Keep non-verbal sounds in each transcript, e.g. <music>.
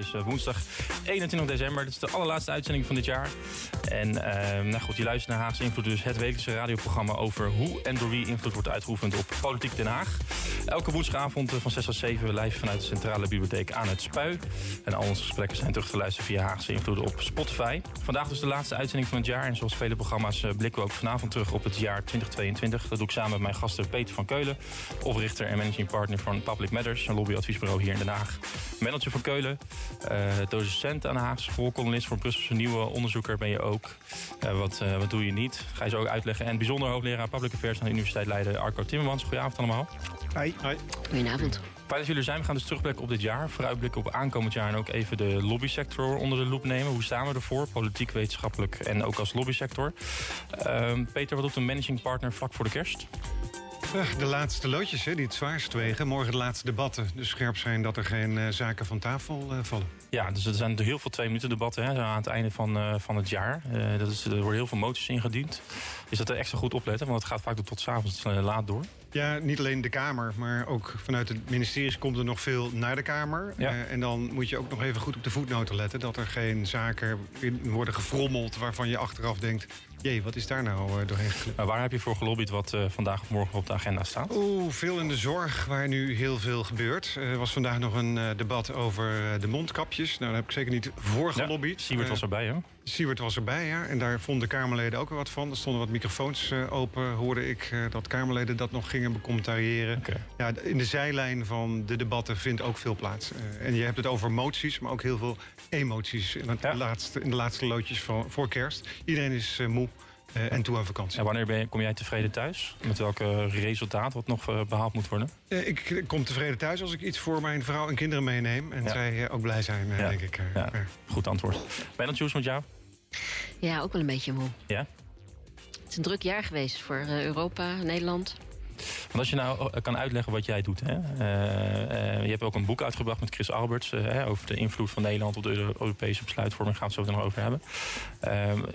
is uh, woensdag 21 december. Dit is de allerlaatste uitzending van dit jaar. En uh, nou goed, je luistert naar Haagse Invloed. Dus het wekelijkse radioprogramma over hoe en door wie invloed wordt uitgeoefend op Politiek Den Haag. Elke woensdagavond van 6 tot 7 live vanuit de Centrale Bibliotheek aan het Spui. En al onze gesprekken zijn terug te luisteren via Haagse Invloed op Spotify. Vandaag dus de laatste uitzending van het jaar. En zoals vele programma's blikken we ook vanavond terug op het jaar 2022. Dat doe ik samen met mijn gasten Peter van Keulen, oprichter en managing partner van Public Matters, een lobbyadviesbureau hier in Den Haag. Mendeltje van Keulen, docent aan de Haagse School, columnist voor Brusselse Nieuwe, onderzoeker ben je ook. Uh, wat, uh, wat doe je niet? Ga je zo ook uitleggen. En bijzonder hoogleraar Public Affairs aan de Universiteit Leiden, Arco Timmermans. Goedenavond allemaal. Hoi. Hoi. Goedenavond. Fijn dat jullie er zijn. We gaan dus terugblikken op dit jaar. Vooruitblikken op aankomend jaar en ook even de lobbysector onder de loep nemen. Hoe staan we ervoor? Politiek, wetenschappelijk en ook als lobbysector. Uh, Peter, wat doet een managing partner vlak voor de kerst? De laatste loodjes hè, die het zwaarst wegen. Morgen de laatste debatten. Dus scherp zijn dat er geen uh, zaken van tafel uh, vallen. Ja, dus er zijn heel veel twee minuten debatten hè, aan het einde van, uh, van het jaar. dat is, er worden heel veel moties ingediend. Is dat er extra goed opletten? Want het gaat vaak tot s'avonds laat door. Ja, niet alleen de Kamer, maar ook vanuit het ministerie komt er nog veel naar de Kamer. Ja. Uh, en dan moet je ook nog even goed op de voetnoten letten. Dat er geen zaken worden gefrommeld waarvan je achteraf denkt... jee, wat is daar nou uh, doorheen? Maar waar heb je voor gelobbyd wat uh, vandaag of morgen op de agenda staat? Oeh, veel in de zorg, waar nu heel veel gebeurt. Er was vandaag nog een debat over de mondkapjes. Nou, daar heb ik zeker niet voor gelobbyd. Ja, Siewert was erbij, hè? Siewert was erbij, ja. En daar vonden Kamerleden ook weer wat van. Er stonden wat microfoons open, hoorde ik dat Kamerleden dat nog gingen becommentariëren. Okay. Ja, in de zijlijn van de debatten vindt ook veel plaats. Uh, en je hebt het over moties, maar ook heel veel emoties in, het Ja. laatste, in de laatste loodjes van, voor kerst. Iedereen is moe uh, en toe aan vakantie. En wanneer ben je, kom jij tevreden thuis? Met welke resultaat wat nog uh, behaald moet worden? Ik kom tevreden thuis als ik iets voor mijn vrouw en kinderen meeneem. En Ja. zij ook blij zijn, Ja. denk ik. Ja. Goed antwoord. Dat Jules met jou? Ja, ook wel een beetje moe. Ja? Het is een druk jaar geweest voor uh, Europa, Nederland. Want als je nou eh, kan uitleggen wat jij doet. Hè? Uh, uh, je hebt ook een boek uitgebracht met Chris Alberts. over de invloed van Nederland op de Euro- Europese besluitvorming. Daar gaan we het zo nog over hebben.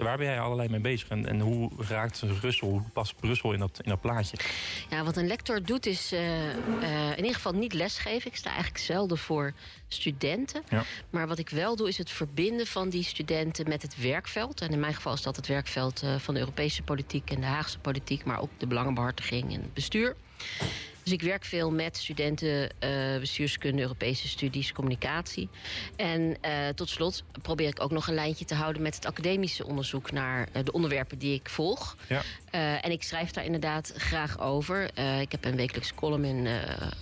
Waar ben jij allerlei mee bezig? En, en hoe raakt Brussel, hoe past Brussel in dat, in dat plaatje? Ja, wat een lector doet is in ieder geval niet lesgeven. Ik sta eigenlijk zelden voor studenten. Ja. Maar wat ik wel doe is het verbinden van die studenten met het werkveld. En in mijn geval is dat het werkveld van de Europese politiek en de Haagse politiek. Maar ook de belangenbehartiging en het bestuur. Dus ik werk veel met studenten, uh, bestuurskunde, Europese studies, communicatie. En uh, tot slot probeer ik ook nog een lijntje te houden met het academische onderzoek naar uh, de onderwerpen die ik volg. Ja. en ik schrijf daar inderdaad graag over. ik heb een wekelijks column in,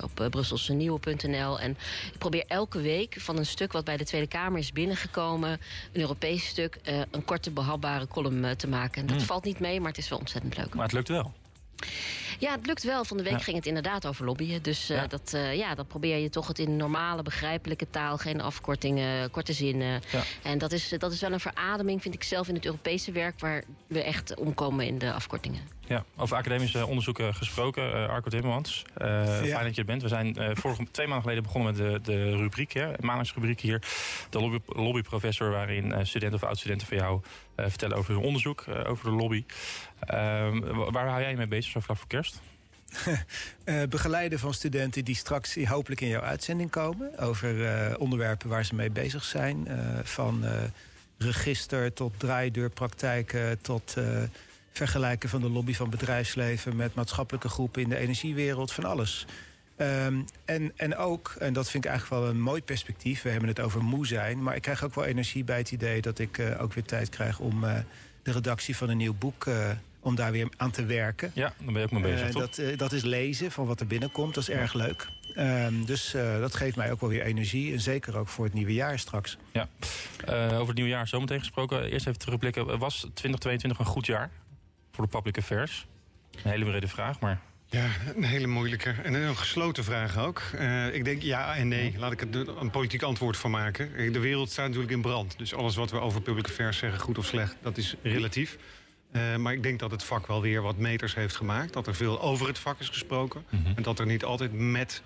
op brusselsenieuwe.nl. En ik probeer elke week van een stuk wat bij de Tweede Kamer is binnengekomen, een Europees stuk, een korte behapbare column te maken. En dat Mm. valt niet mee, maar het is wel ontzettend leuk. Maar het lukt wel. Ja, het lukt wel. Van de week Ja. ging het inderdaad over lobbyen. Dus uh, Ja. dat, uh, ja, dan probeer je toch het in normale, begrijpelijke taal. Geen afkortingen, korte zinnen. Ja. En dat is, dat is wel een verademing, vind ik zelf, in het Europese werk... waar we echt omkomen in de afkortingen. Ja, over academische onderzoeken gesproken. Uh, Arco Timmermans, uh, fijn dat je er bent. We zijn uh, vorige, twee maanden geleden begonnen met de, de rubriek, hè, maandagsrubriek hier. De lobby, lobbyprofessor, waarin uh, studenten of oud-studenten van jou uh, vertellen over hun onderzoek, uh, over de lobby. Uh, waar hou jij je mee bezig zo vlak voor kerst? uh, <laughs> begeleiden van studenten die straks hopelijk in jouw uitzending komen. Over uh, onderwerpen waar ze mee bezig zijn. Uh, van register tot draaideurpraktijken tot vergelijken van de lobby van bedrijfsleven met maatschappelijke groepen in de energiewereld, van alles. Um, en, en ook, en dat vind ik eigenlijk wel een mooi perspectief, we hebben het over moe zijn, maar ik krijg ook wel energie bij het idee dat ik ook weer tijd krijg om de redactie van een nieuw boek. Om daar weer aan te werken. Ja, dan ben je ook mee bezig, toch? Dat, dat, is lezen van wat er binnenkomt, dat is erg leuk. Um, dus dat geeft mij ook wel weer energie. En zeker ook voor het nieuwe jaar straks. Ja, over het nieuwe jaar zometeen gesproken. Eerst even terugblikken. Was 2022 een goed jaar? voor de public affairs? Een hele brede vraag, maar... Ja, een hele moeilijke. En een gesloten vraag ook. Uh, ik denk ja en nee. Laat ik er een politiek antwoord van maken. De wereld staat natuurlijk in brand. Dus alles wat we over public affairs zeggen, goed of slecht, dat is relatief. Uh, maar ik denk dat het vak wel weer wat meters heeft gemaakt. Dat er veel over het vak is gesproken. Mhm. Mm -hmm. En dat er niet altijd met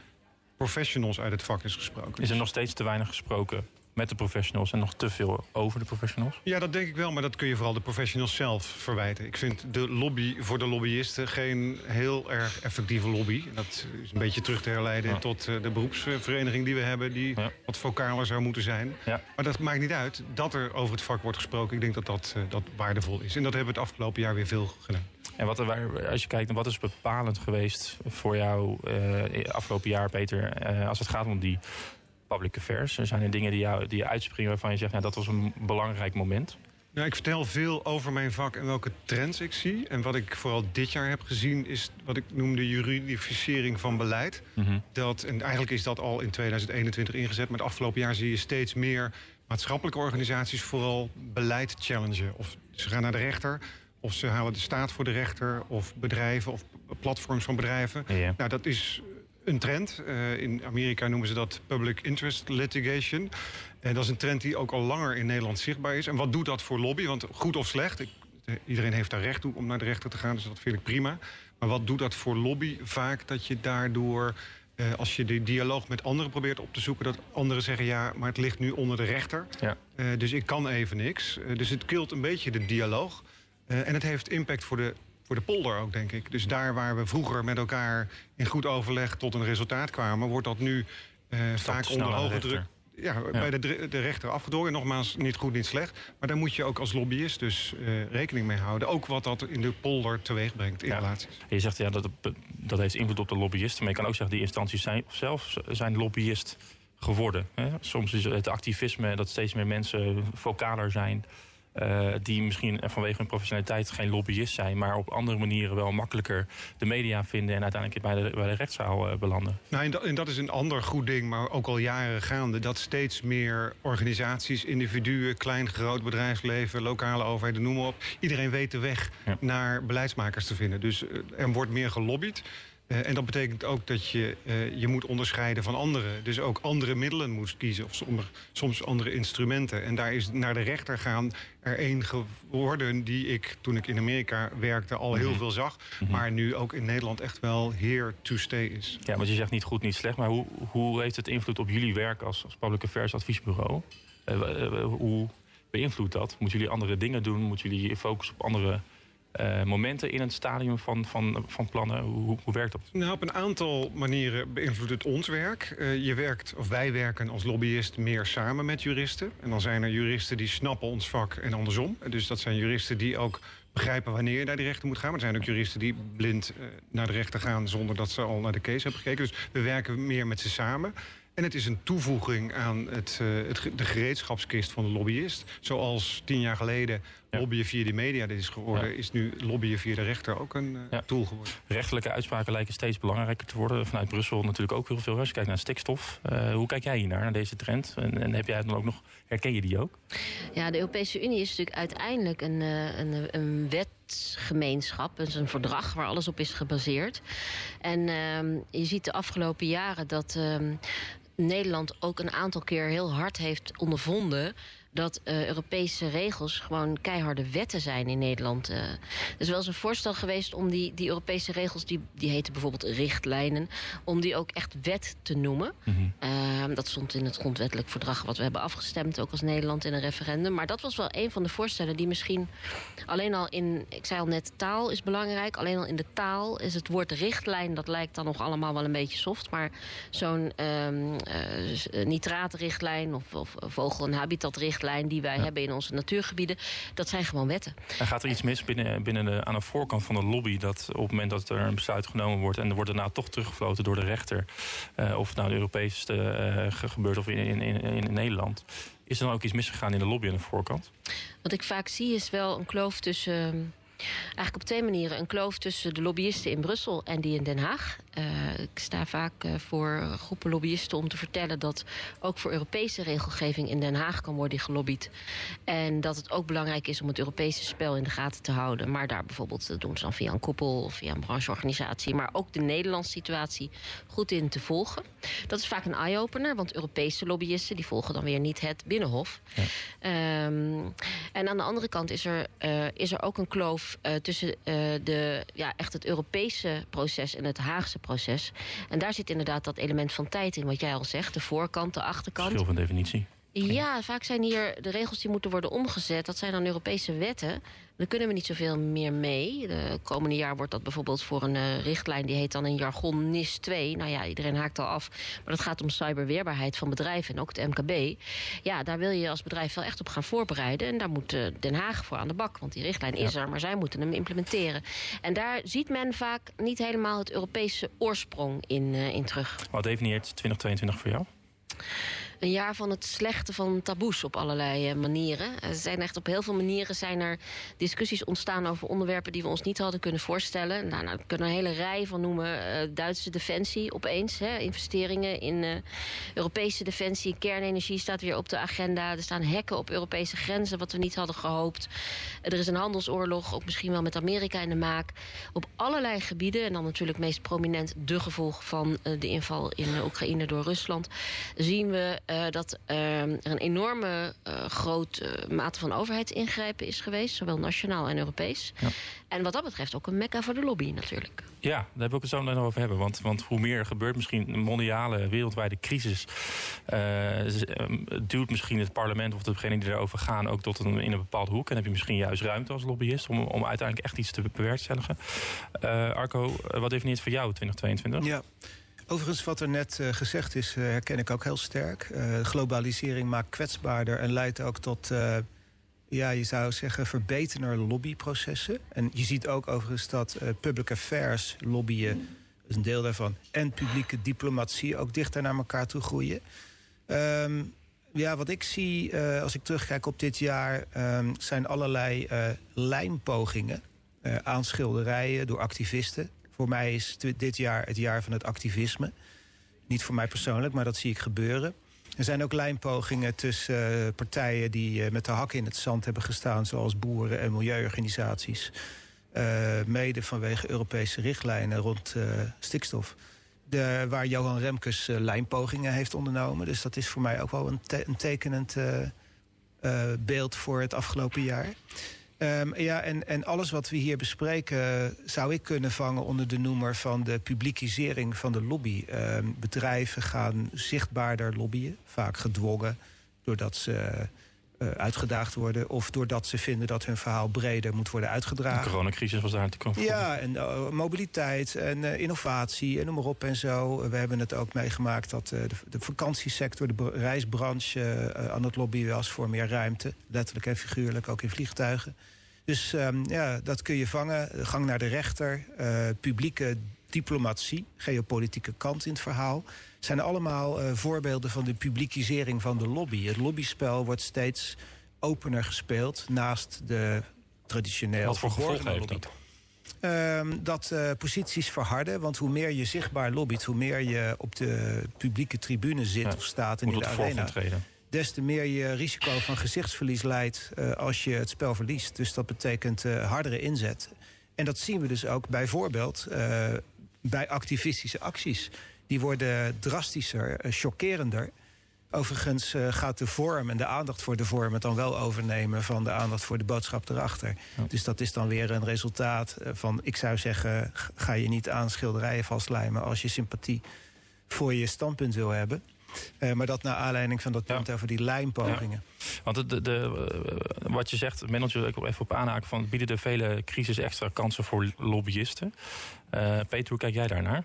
professionals uit het vak is gesproken. Is er nog steeds te weinig gesproken met de professionals en nog te veel over de professionals? Ja, dat denk ik wel, maar dat kun je vooral de professionals zelf verwijten. Ik vind de lobby voor de lobbyisten geen heel erg effectieve lobby. Dat is een beetje terug te herleiden tot eh, de beroepsvereniging die we hebben, die wat vocaler zou moeten zijn. Ja. Maar dat maakt niet uit dat er over het vak wordt gesproken. Ik denk dat dat, uh, dat waardevol is. En dat hebben we het afgelopen jaar weer veel gedaan. En wat, als je kijkt, wat is bepalend geweest voor jou uh, afgelopen jaar, Peter, als het gaat om die public affairs? Zijn er dingen die, jou, die je uitspringen waarvan je zegt, nou, dat was een belangrijk moment? Nou, ik vertel veel over mijn vak en welke trends ik zie. En wat ik vooral dit jaar heb gezien is wat ik noem de juridificering van beleid. Mhm. dat, en eigenlijk is dat al in 2021 ingezet. Maar het afgelopen jaar zie je steeds meer maatschappelijke organisaties vooral beleid challengen. Of ze gaan naar de rechter, of ze halen de staat voor de rechter, of bedrijven of platforms van bedrijven. Nou, dat is een trend. Uh, in Amerika noemen ze dat public interest litigation. En dat is een trend die ook al langer in Nederland zichtbaar is. En wat doet dat voor lobby? Want goed of slecht, ik, iedereen heeft daar recht toe om naar de rechter te gaan, dus dat vind ik prima. Maar wat doet dat voor lobby? Vaak dat je daardoor, eh, als je de dialoog met anderen probeert op te zoeken, dat anderen zeggen ja, maar het ligt nu onder de rechter. Ja. Uh, dus ik kan even niks. Uh, dus het kilt een beetje de dialoog. en het heeft impact voor de voor de polder ook, denk ik. Dus daar waar we vroeger met elkaar in goed overleg tot een resultaat kwamen, wordt dat nu uh, vaak onder hoge druk. Ja, bij de, de rechter afgedwongen. Nogmaals, niet goed, niet slecht. Maar daar moet je ook als lobbyist dus uh, rekening mee houden. Ook wat dat in de polder teweeg brengt in relaties. Je zegt ja, dat, dat heeft invloed op de lobbyisten. Maar je kan ook zeggen, die instanties zijn zelf zijn lobbyist geworden. Hè? Soms is het activisme dat steeds meer mensen vocaler zijn. Uh, die misschien vanwege hun professionaliteit geen lobbyist zijn, maar op andere manieren wel makkelijker de media vinden en uiteindelijk bij de, bij de rechtszaal uh, belanden. Nou, en dat, en, dat, is een ander goed ding, maar ook al jaren gaande, dat steeds meer organisaties, individuen, klein, groot bedrijfsleven, lokale overheden, noem maar op, iedereen weet de weg naar beleidsmakers te vinden. Dus uh, er wordt meer gelobbyd. Uh, en dat betekent ook dat je uh, je moet onderscheiden van anderen. Dus ook andere middelen moet kiezen. Of soms, soms andere instrumenten. En daar is naar de rechter gaan er één geworden... die ik toen ik in Amerika werkte al heel mhm. veel zag. Mhm. Maar nu ook in Nederland echt wel here to stay is. Ja, want je zegt niet goed, niet slecht. Maar hoe, hoe heeft het invloed op jullie werk als, als Public Affairs adviesbureau? Uh, hoe beïnvloedt dat? Moeten jullie andere dingen doen? Moeten jullie focussen op andere uh, momenten in het stadium van, van, van plannen? Hoe, hoe werkt dat? Nou, op een aantal manieren beïnvloedt het ons werk. Uh, je werkt, of wij werken als lobbyist meer samen met juristen. En dan zijn er juristen die snappen ons vak en andersom. Dus dat zijn juristen die ook begrijpen wanneer je naar de rechter moet gaan. Maar er zijn ook juristen die blind uh, naar de rechter gaan zonder dat ze al naar de case hebben gekeken. Dus we werken meer met ze samen. En het is een toevoeging aan het, uh, het, de gereedschapskist van de lobbyist. Zoals tien jaar geleden ja. lobbyen via de media dit is geworden... is nu lobbyen via de rechter ook een uh, tool geworden. Rechtelijke uitspraken lijken steeds belangrijker te worden. Vanuit Brussel natuurlijk ook heel veel. Als je kijkt naar stikstof. Uh, hoe kijk jij hier naar, naar deze trend? En, en, heb jij dan ook nog... Herken je die ook? Ja, de Europese Unie is natuurlijk uiteindelijk een, een, een wetgemeenschap. Het is een verdrag waar alles op is gebaseerd. En uh, je ziet de afgelopen jaren dat... Uh, Nederland ook een aantal keer heel hard heeft ondervonden dat uh, Europese regels gewoon keiharde wetten zijn in Nederland. Uh, er is wel eens een voorstel geweest om die, die Europese regels, die, die heten bijvoorbeeld richtlijnen, om die ook echt wet te noemen. Mm -hmm. uh, dat stond in het grondwettelijk verdrag wat we hebben afgestemd, ook als Nederland in een referendum. Maar dat was wel een van de voorstellen die misschien alleen al in, ik zei al net, taal is belangrijk. Alleen al in de taal is het woord richtlijn, dat lijkt dan nog allemaal wel een beetje soft. Maar zo'n um, nitraatrichtlijn of, of vogel- en habitatrichtlijn die wij hebben in onze natuurgebieden. Dat zijn gewoon wetten. En gaat er iets mis binnen, binnen de, aan de voorkant van de lobby... dat op het moment dat er een besluit genomen wordt... en er wordt daarna toch teruggefloten door de rechter... Uh, of het nou in Europees uh, gebeurt of in, in, in, in Nederland... Is er dan ook iets misgegaan in de lobby aan de voorkant? Wat ik vaak zie is wel een kloof tussen Eigenlijk op twee manieren. Een kloof tussen de lobbyisten in Brussel en die in Den Haag. Uh, ik sta vaak uh, voor groepen lobbyisten om te vertellen dat ook voor Europese regelgeving in Den Haag kan worden gelobbyd. En dat het ook belangrijk is om het Europese spel in de gaten te houden. Maar daar bijvoorbeeld, dat doen ze dan via een koepel of via een brancheorganisatie. Maar ook de Nederlandse situatie goed in te volgen. Dat is vaak een eye-opener, want Europese lobbyisten die volgen dan weer niet het Binnenhof. Ja. Um, en aan de andere kant is er, uh, is er ook een kloof uh, tussen uh, de, ja, echt het Europese proces en het Haagse proces. En daar zit inderdaad dat element van tijd in, wat jij al zegt. De voorkant, de achterkant. Verschil van definitie. Ja, vaak zijn hier de regels die moeten worden omgezet. Dat zijn dan Europese wetten. Daar kunnen we niet zoveel meer mee. De komende jaar wordt dat bijvoorbeeld voor een uh, richtlijn... die heet dan in jargon NIS 2. Nou ja, iedereen haakt al af. Maar dat gaat om cyberweerbaarheid van bedrijven en ook het MKB. Ja, daar wil je als bedrijf wel echt op gaan voorbereiden. En daar moet uh, Den Haag voor aan de bak. Want die richtlijn is er, maar zij moeten hem implementeren. En daar ziet men vaak niet helemaal het Europese oorsprong in, uh, in terug. Wat definieert 2022 voor jou? Een jaar van het slechten van taboes op allerlei manieren. Er zijn echt op heel veel manieren zijn er discussies ontstaan over onderwerpen die we ons niet hadden kunnen voorstellen. Nou, nou we kunnen een hele rij van noemen. Uh, Duitse defensie opeens, hè, investeringen in Europese defensie, kernenergie staat weer op de agenda. Er staan hekken op Europese grenzen, wat we niet hadden gehoopt. er is een handelsoorlog, ook misschien wel met Amerika in de maak. Op allerlei gebieden, en dan natuurlijk meest prominent de gevolg van de inval in Oekraïne door Rusland, zien we uh, dat uh, er een enorme uh, grote mate van overheidsingrijpen is geweest, zowel nationaal en Europees. Ja. En wat dat betreft ook een mekka voor de lobby natuurlijk. Ja, daar wil ik het zo nog over hebben. Want, want hoe meer er gebeurt, misschien een mondiale, wereldwijde crisis... duwt misschien het parlement of degenen die erover gaan... ook tot een, in een bepaalde hoek. En heb je misschien juist ruimte als lobbyist... om, om uiteindelijk echt iets te bewerkstelligen. Arco, wat definieert voor jou 2022? Ja. Overigens, wat er net uh, gezegd is, uh, herken ik ook heel sterk. Uh, globalisering maakt kwetsbaarder en leidt ook tot, ja, je zou zeggen, verbeterder lobbyprocessen. En je ziet ook overigens dat public affairs lobbyen, een deel daarvan, en publieke diplomatie ook dichter naar elkaar toe groeien. Um, ja, wat ik zie als ik terugkijk op dit jaar, um, zijn allerlei lijnpogingen aan schilderijen door activisten voor mij is dit jaar het jaar van het activisme. Niet voor mij persoonlijk, maar dat zie ik gebeuren. Er zijn ook lijnpogingen tussen uh, partijen die uh, met de hak in het zand hebben gestaan... zoals boeren en milieuorganisaties. Uh, mede vanwege Europese richtlijnen rond stikstof. De, waar Johan Remkes lijnpogingen heeft ondernomen. Dus dat is voor mij ook wel een, een tekenend beeld voor het afgelopen jaar. Um, ja, en, en alles wat we hier bespreken zou ik kunnen vangen onder de noemer van de publiekisering van de lobby. Um, bedrijven gaan zichtbaarder lobbyen, vaak gedwongen doordat ze uh, uitgedaagd worden of doordat ze vinden dat hun verhaal breder moet worden uitgedragen. De coronacrisis was daar te komen. Ja, en uh, mobiliteit en uh, innovatie en noem maar op en zo. We hebben het ook meegemaakt dat de, de, vakantiesector, de reisbranche aan het lobbyen was voor meer ruimte. Letterlijk en figuurlijk, ook in vliegtuigen. Dus um, ja, dat kun je vangen. Gang naar de rechter, publieke diplomatie, geopolitieke kant in het verhaal zijn allemaal uh, voorbeelden van de publiekisering van de lobby. Het lobbyspel wordt steeds opener gespeeld naast de traditioneel Wat voor gevolgen heeft dat? Um, dat uh, posities verharden. Want hoe meer je zichtbaar lobbyt, hoe meer je op de publieke tribune zit ja, of staat in de arena. Des te meer je risico van gezichtsverlies leidt uh, als je het spel verliest. Dus dat betekent uh, hardere inzet. En dat zien we dus ook bijvoorbeeld bij activistische acties die worden drastischer, uh, chockerender. Overigens uh, gaat de vorm en de aandacht voor de vorm het dan wel overnemen van de aandacht voor de boodschap erachter. Ja. Dus dat is dan weer een resultaat van, ik zou zeggen, ga je niet aan schilderijen vastlijmen als je sympathie voor je standpunt wil hebben. Uh, maar dat naar aanleiding van dat punt ja. over die lijnpogingen. Ja. Want de, de, de, wat je zegt, Mendeltje, ik wil even op aanhaken... van bieden de vele crisis extra kansen voor lobbyisten. Uh, Peter, hoe kijk jij daarnaar?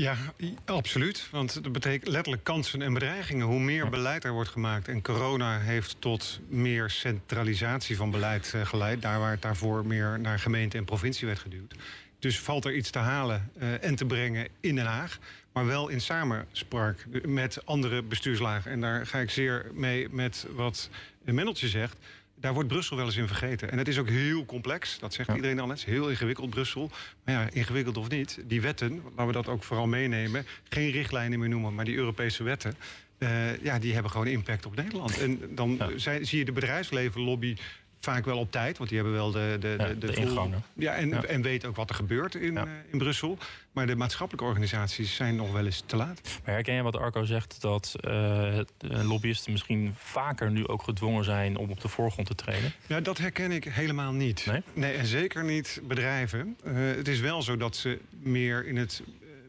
Ja, absoluut. Want dat betekent letterlijk kansen en bedreigingen. Hoe meer beleid er wordt gemaakt. En corona heeft tot meer centralisatie van beleid uh, geleid. Daar waar het daarvoor meer naar gemeente en provincie werd geduwd. Dus valt er iets te halen uh, en te brengen in Den Haag. Maar wel in samenspraak met andere bestuurslagen. En daar ga ik zeer mee met wat Mendeltje zegt daar wordt Brussel wel eens in vergeten. En het is ook heel complex, dat zegt ja. iedereen al net. heel ingewikkeld, Brussel. Maar ja, ingewikkeld of niet, die wetten, laten we dat ook vooral meenemen... geen richtlijnen meer noemen, maar die Europese wetten... Uh, ja, die hebben gewoon impact op Nederland. En dan ja. zie je de bedrijfsleven lobby vaak wel op tijd, want die hebben wel de... de, ja, de, de, ja, en, ja. en weten ook wat er gebeurt in, ja. uh, in Brussel. Maar de maatschappelijke organisaties zijn nog wel eens te laat. Maar herken je wat Arco zegt, dat uh, lobbyisten misschien vaker nu ook gedwongen zijn om op de voorgrond te treden? Ja, dat herken ik helemaal niet. Nee? nee en zeker niet bedrijven. Uh, het is wel zo dat ze meer in het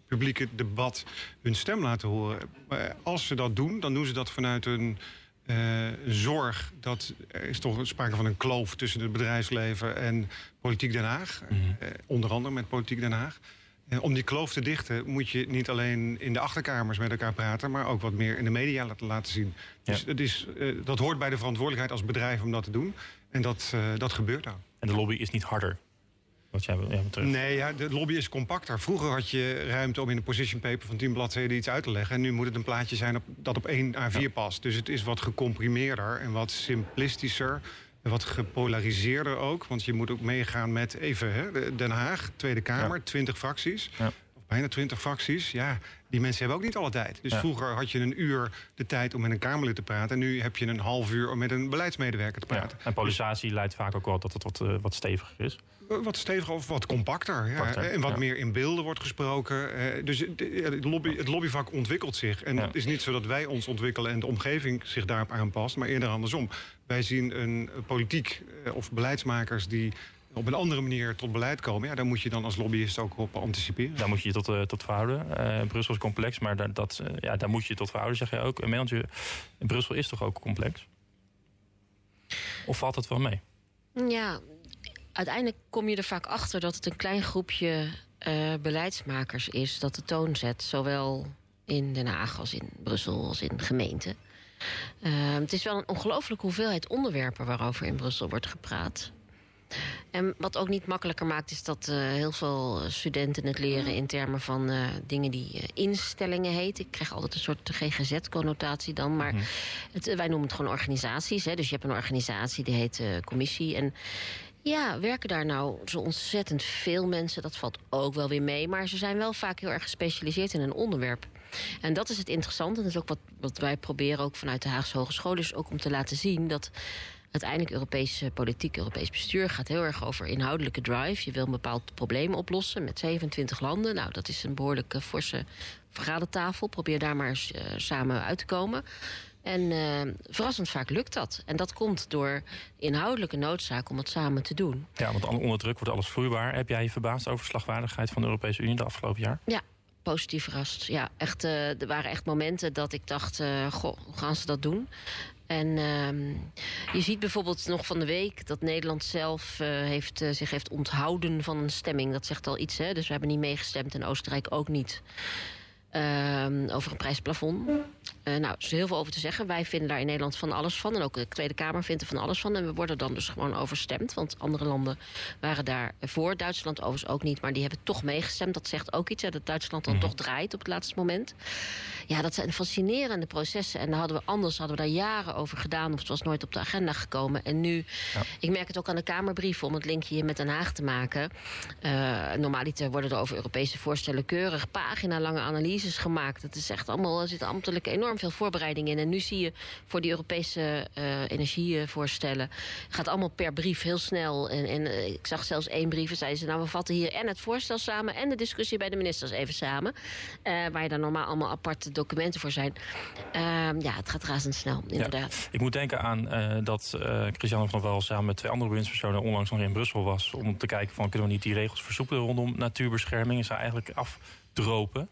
publieke debat hun stem laten horen. Maar als ze dat doen, dan doen ze dat vanuit een zorg dat er is toch sprake van een kloof tussen het bedrijfsleven en politiek Den Haag. Mhm. onder andere met politiek Den Haag. om die kloof te dichten moet je niet alleen in de achterkamers met elkaar praten, maar ook wat meer in de media laten, laten zien. Dus is, dat hoort bij de verantwoordelijkheid als bedrijf om dat te doen. En dat, dat gebeurt ook. En de lobby is niet harder wat jij, ja, Nee, ja, de lobby is compacter. Vroeger had je ruimte om in een position paper van 10 bladzijden iets uit te leggen. En nu moet het een plaatje zijn op, dat op 1 A4 past. Dus het is wat gecomprimeerder en wat simplistischer. En wat gepolariseerder ook. Want je moet ook meegaan met even hè, Den Haag, Tweede Kamer, ja. 20 fracties. Ja. Of bijna 20 fracties. Ja, die mensen hebben ook niet alle tijd. Dus vroeger had je een uur de tijd om met een Kamerlid te praten. En nu heb je een half uur om met een beleidsmedewerker te praten. En polarisatie leidt vaak ook wel dat het wat, uh, wat steviger is wat steviger of wat compacter. Ja. En wat meer in beelden wordt gesproken. Eh, dus het, lobby, het lobbyvak ontwikkelt zich. En het is niet zo dat wij ons ontwikkelen en de omgeving zich daarop aanpast, maar eerder andersom. Wij zien een politiek eh, of beleidsmakers die op een andere manier tot beleid komen... Ja, daar moet je dan als lobbyist ook op anticiperen. Daar moet je je tot, uh, tot verhouden. Uh, Brussel is complex, maar daar, dat, ja, daar moet je je tot verhouden, zeg je ook. En Brussel is toch ook complex? Of valt het wel mee? Ja, uiteindelijk kom je er vaak achter dat het een klein groepje uh, beleidsmakers is dat de toon zet. Zowel in Den Haag als in Brussel als in gemeenten. Uh, het is wel een ongelooflijke hoeveelheid onderwerpen waarover in Brussel wordt gepraat. En wat ook niet makkelijker maakt, is dat uh, heel veel studenten het leren in termen van uh, dingen die uh, instellingen heten. Ik krijg altijd een soort GGZ-connotatie dan. Maar -hmm. het, wij noemen het gewoon organisaties. Hè. Dus je hebt een organisatie die heet commissie. En ja, werken daar nou zo ontzettend veel mensen? Dat valt ook wel weer mee. Maar ze zijn wel vaak heel erg gespecialiseerd in een onderwerp. En dat is het interessante. En dat is ook wat, wat wij proberen ook vanuit de Haagse Hogeschool. Dus ook om te laten zien dat uiteindelijk Europese politiek, Europees bestuur gaat heel erg over inhoudelijke drive. Je wil een bepaald probleem oplossen met 27 landen. Nou, dat is een behoorlijk forse vergadertafel. Probeer daar maar eens uh, samen uit te komen. En uh, verrassend vaak lukt dat. En dat komt door inhoudelijke noodzaak om het samen te doen. Ja, want onder druk wordt alles vloeibaar. Heb jij je verbaasd over de slagwaardigheid van de Europese Unie de afgelopen jaar? Ja, positief verrast. Ja, echt, uh, er waren echt momenten dat ik dacht, uh, goh, hoe gaan ze dat doen? En uh, je ziet bijvoorbeeld nog van de week dat Nederland zelf uh, heeft, zich heeft onthouden van een stemming. Dat zegt al iets, hè? Dus we hebben niet meegestemd en Oostenrijk ook niet. Uh, over een prijsplafond. Uh, nou, er is heel veel over te zeggen. Wij vinden daar in Nederland van alles van. En ook de Tweede Kamer vindt er van alles van. En we worden dan dus gewoon overstemd. Want andere landen waren daar voor. Duitsland overigens ook niet. Maar die hebben toch meegestemd. Dat zegt ook iets. Hè, dat Duitsland dan mm. toch draait op het laatste moment. Ja, dat zijn fascinerende processen. En daar hadden we anders hadden we daar jaren over gedaan. Of het was nooit op de agenda gekomen. En nu, ja. ik merk het ook aan de Kamerbrieven... om het linkje hier met Den Haag te maken. Uh, normaliter worden er over Europese voorstellen... keurig pagina-lange analyses gemaakt. Het is echt allemaal, er zit ambtelijk enorm veel voorbereiding in. En nu zie je voor die Europese uh, energievoorstellen... gaat allemaal per brief heel snel. En, en uh, ik zag zelfs één brief en zeiden ze... nou, we vatten hier en het voorstel samen... en de discussie bij de ministers even samen. Uh, waar je dan normaal allemaal aparte documenten voor zijn. Uh, ja, het gaat razendsnel, inderdaad. Ja. Ik moet denken aan dat Christiane van Wel samen met twee andere bewindspersonen onlangs nog in Brussel was... om te kijken van kunnen we niet die regels versoepelen rondom natuurbescherming. Is eigenlijk afdropen.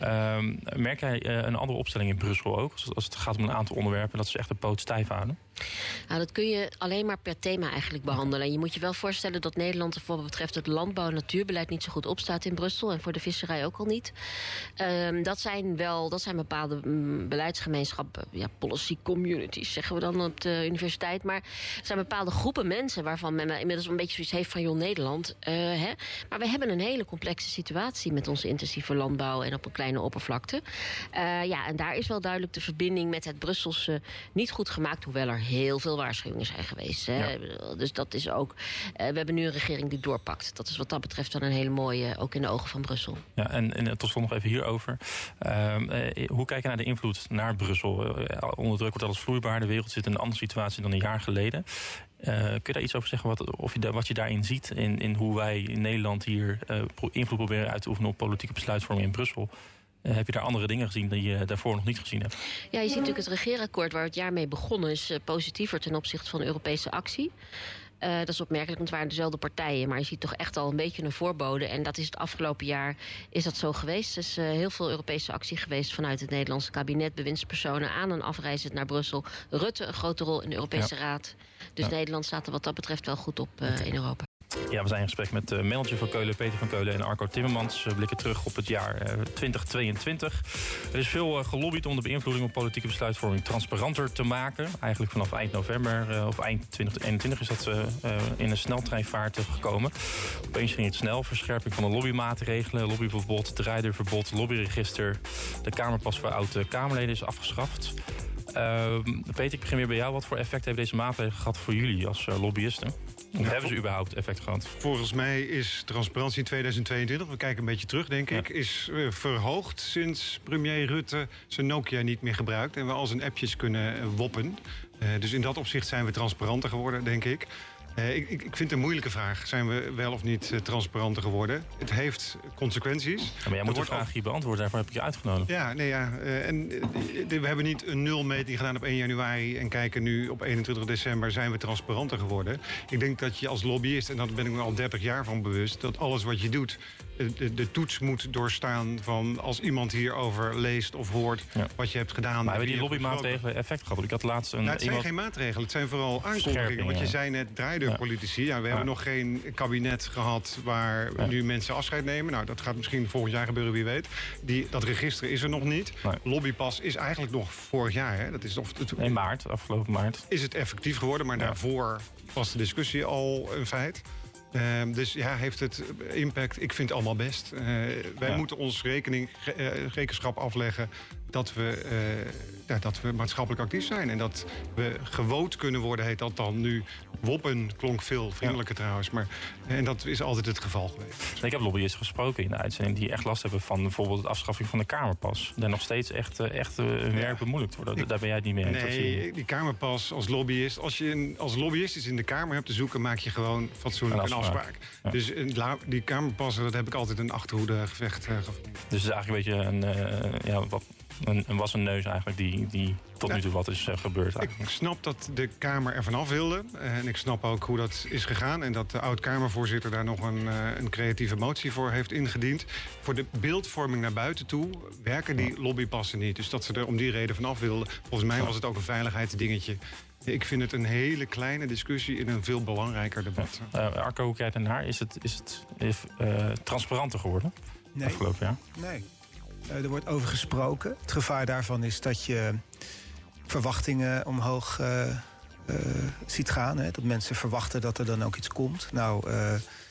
Um, merk jij uh, een andere opstelling in Brussel ook? Als, als het gaat om een aantal onderwerpen, dat ze echt de poot stijf houden? Nou, dat kun je alleen maar per thema eigenlijk behandelen. En je moet je wel voorstellen dat Nederland er voor wat betreft het landbouw- en natuurbeleid niet zo goed opstaat in Brussel. En voor de visserij ook al niet. Um, dat zijn wel dat zijn bepaalde mm, beleidsgemeenschappen, ja, policy communities zeggen we dan op de universiteit. Maar er zijn bepaalde groepen mensen waarvan men inmiddels een beetje zoiets heeft van joh, Nederland. Uh, hè? Maar we hebben een hele complexe situatie met onze intensieve landbouw en op een kleine oppervlakte. Uh, ja, en daar is wel duidelijk de verbinding met het Brusselse niet goed gemaakt, hoewel er heel veel waarschuwingen zijn geweest. Hè? Ja. Dus dat is ook. Uh, we hebben nu een regering die doorpakt. Dat is wat dat betreft dan een hele mooie, ook in de ogen van Brussel. Ja, en, en tot slot nog even hierover. Uh, hoe kijk je naar de invloed naar Brussel? onder druk wordt alles vloeibaar. De wereld zit in een andere situatie dan een jaar geleden. Uh, kun je daar iets over zeggen wat, of je, wat je daarin ziet? In, in hoe wij in Nederland hier uh, invloed proberen uit te oefenen op politieke besluitvorming in Brussel. Uh, heb je daar andere dingen gezien die je daarvoor nog niet gezien hebt? Ja, je ziet natuurlijk het regeerakkoord waar het jaar mee begonnen is positiever ten opzichte van Europese actie. Uh, dat is opmerkelijk, want het waren dezelfde partijen. Maar je ziet toch echt al een beetje een voorbode. En dat is het afgelopen jaar is dat zo geweest. Er is uh, heel veel Europese actie geweest vanuit het Nederlandse kabinet. Bewindspersonen aan en afreizend naar Brussel. Rutte een grote rol in de Europese Raad. Dus Nederland staat er wat dat betreft wel goed op uh, in Europa. Ja, we zijn in gesprek met de manager van Keulen, Peter van Keulen en Arco Timmermans. We blikken terug op het jaar 2022. Er is veel gelobbyd om de beïnvloeding op politieke besluitvorming transparanter te maken. Eigenlijk vanaf eind november of eind 2021 is dat in een sneltreinvaart gekomen. Opeens ging het snel. Verscherping van de lobbymaatregelen, lobbyverbod, draaideurverbod, lobbyregister. De Kamerpas voor oude Kamerleden is afgeschaft. Uh, Peter, ik begin weer bij jou. Wat voor effect heeft deze maatregelen gehad voor jullie als lobbyisten? Of hebben ze überhaupt effect gehad? Volgens mij is transparantie in 2022, we kijken een beetje terug denk ik... is uh, verhoogd sinds premier Rutte zijn Nokia niet meer gebruikt... en we al zijn appjes kunnen uh, woppen. dus in dat opzicht zijn we transparanter geworden, denk ik. Uh, ik, ik, vind het een moeilijke vraag. Zijn we wel of niet uh, transparanter geworden? Het heeft consequenties. Ja, maar jij moet de vraag hier beantwoorden. Daarvoor heb ik je uitgenodigd. Ja, nee, ja. Uh, en we hebben niet een nulmeting gedaan op 1 januari... en kijken nu op 21 december zijn we transparanter geworden. Ik denk dat je als lobbyist, en daar ben ik me al 30 jaar van bewust... dat alles wat je doet de, de, toets moet doorstaan van als iemand hierover leest of hoort ja. wat je hebt gedaan. Maar hebben die lobbymaatregelen effect gehad? Ik had laatst een. Nou, het zijn geen maatregelen, het zijn vooral aankondigingen. Want je zei net draaideurpolitici. Ja, we hebben nog geen kabinet gehad waar nu mensen afscheid nemen. Nou, dat gaat misschien volgend jaar gebeuren, wie weet. Die, dat register is er nog niet. Nee. Lobbypas is eigenlijk nog vorig jaar. Hè? Dat is of, het, in maart, afgelopen maart. Is het effectief geworden, maar daarvoor was de discussie al een feit. Uh, dus ja, heeft het impact? Ik vind het allemaal best. Uh, wij ja. moeten ons rekening, uh, rekenschap afleggen dat we, uh, ja, dat we maatschappelijk actief zijn. En dat we gewoond kunnen worden, heet dat dan nu. Woppen klonk veel vriendelijker ja. trouwens. Maar, en dat is altijd het geval geweest. Ik heb lobbyisten gesproken in de uitzending... die echt last hebben van bijvoorbeeld de afschaffing van de Kamerpas. Daar nog steeds echt, echt hun werk bemoeilijkt wordt. Daar ben jij het niet mee eens. Nee, die Kamerpas als lobbyist... als je een, als lobbyist iets in de Kamer hebt te zoeken... maak je gewoon fatsoenlijk een afspraak. Een afspraak. Ja. Dus die Kamerpassen, dat heb ik altijd een achterhoede gevecht uh, gevonden. Dus het is eigenlijk een beetje een... Uh, ja, wat een, een wassen neus eigenlijk die, die tot ja, nu toe wat is uh, gebeurd. Eigenlijk. Ik snap dat de Kamer er vanaf wilde. En ik snap ook hoe dat is gegaan. En dat de oud-Kamervoorzitter daar nog een, uh, een creatieve motie voor heeft ingediend. Voor de beeldvorming naar buiten toe werken die lobbypassen niet. Dus dat ze er om die reden vanaf wilden. Volgens mij was het ook een veiligheidsdingetje. Ik vind het een hele kleine discussie in een veel belangrijker debat. Ja. Uh, Arco, hoe kijkt naar? Is het, is het is, uh, transparanter geworden nee. afgelopen jaar? Nee. Uh, er wordt over gesproken. Het gevaar daarvan is dat je verwachtingen omhoog uh, uh, ziet gaan. Hè? Dat mensen verwachten dat er dan ook iets komt. Nou,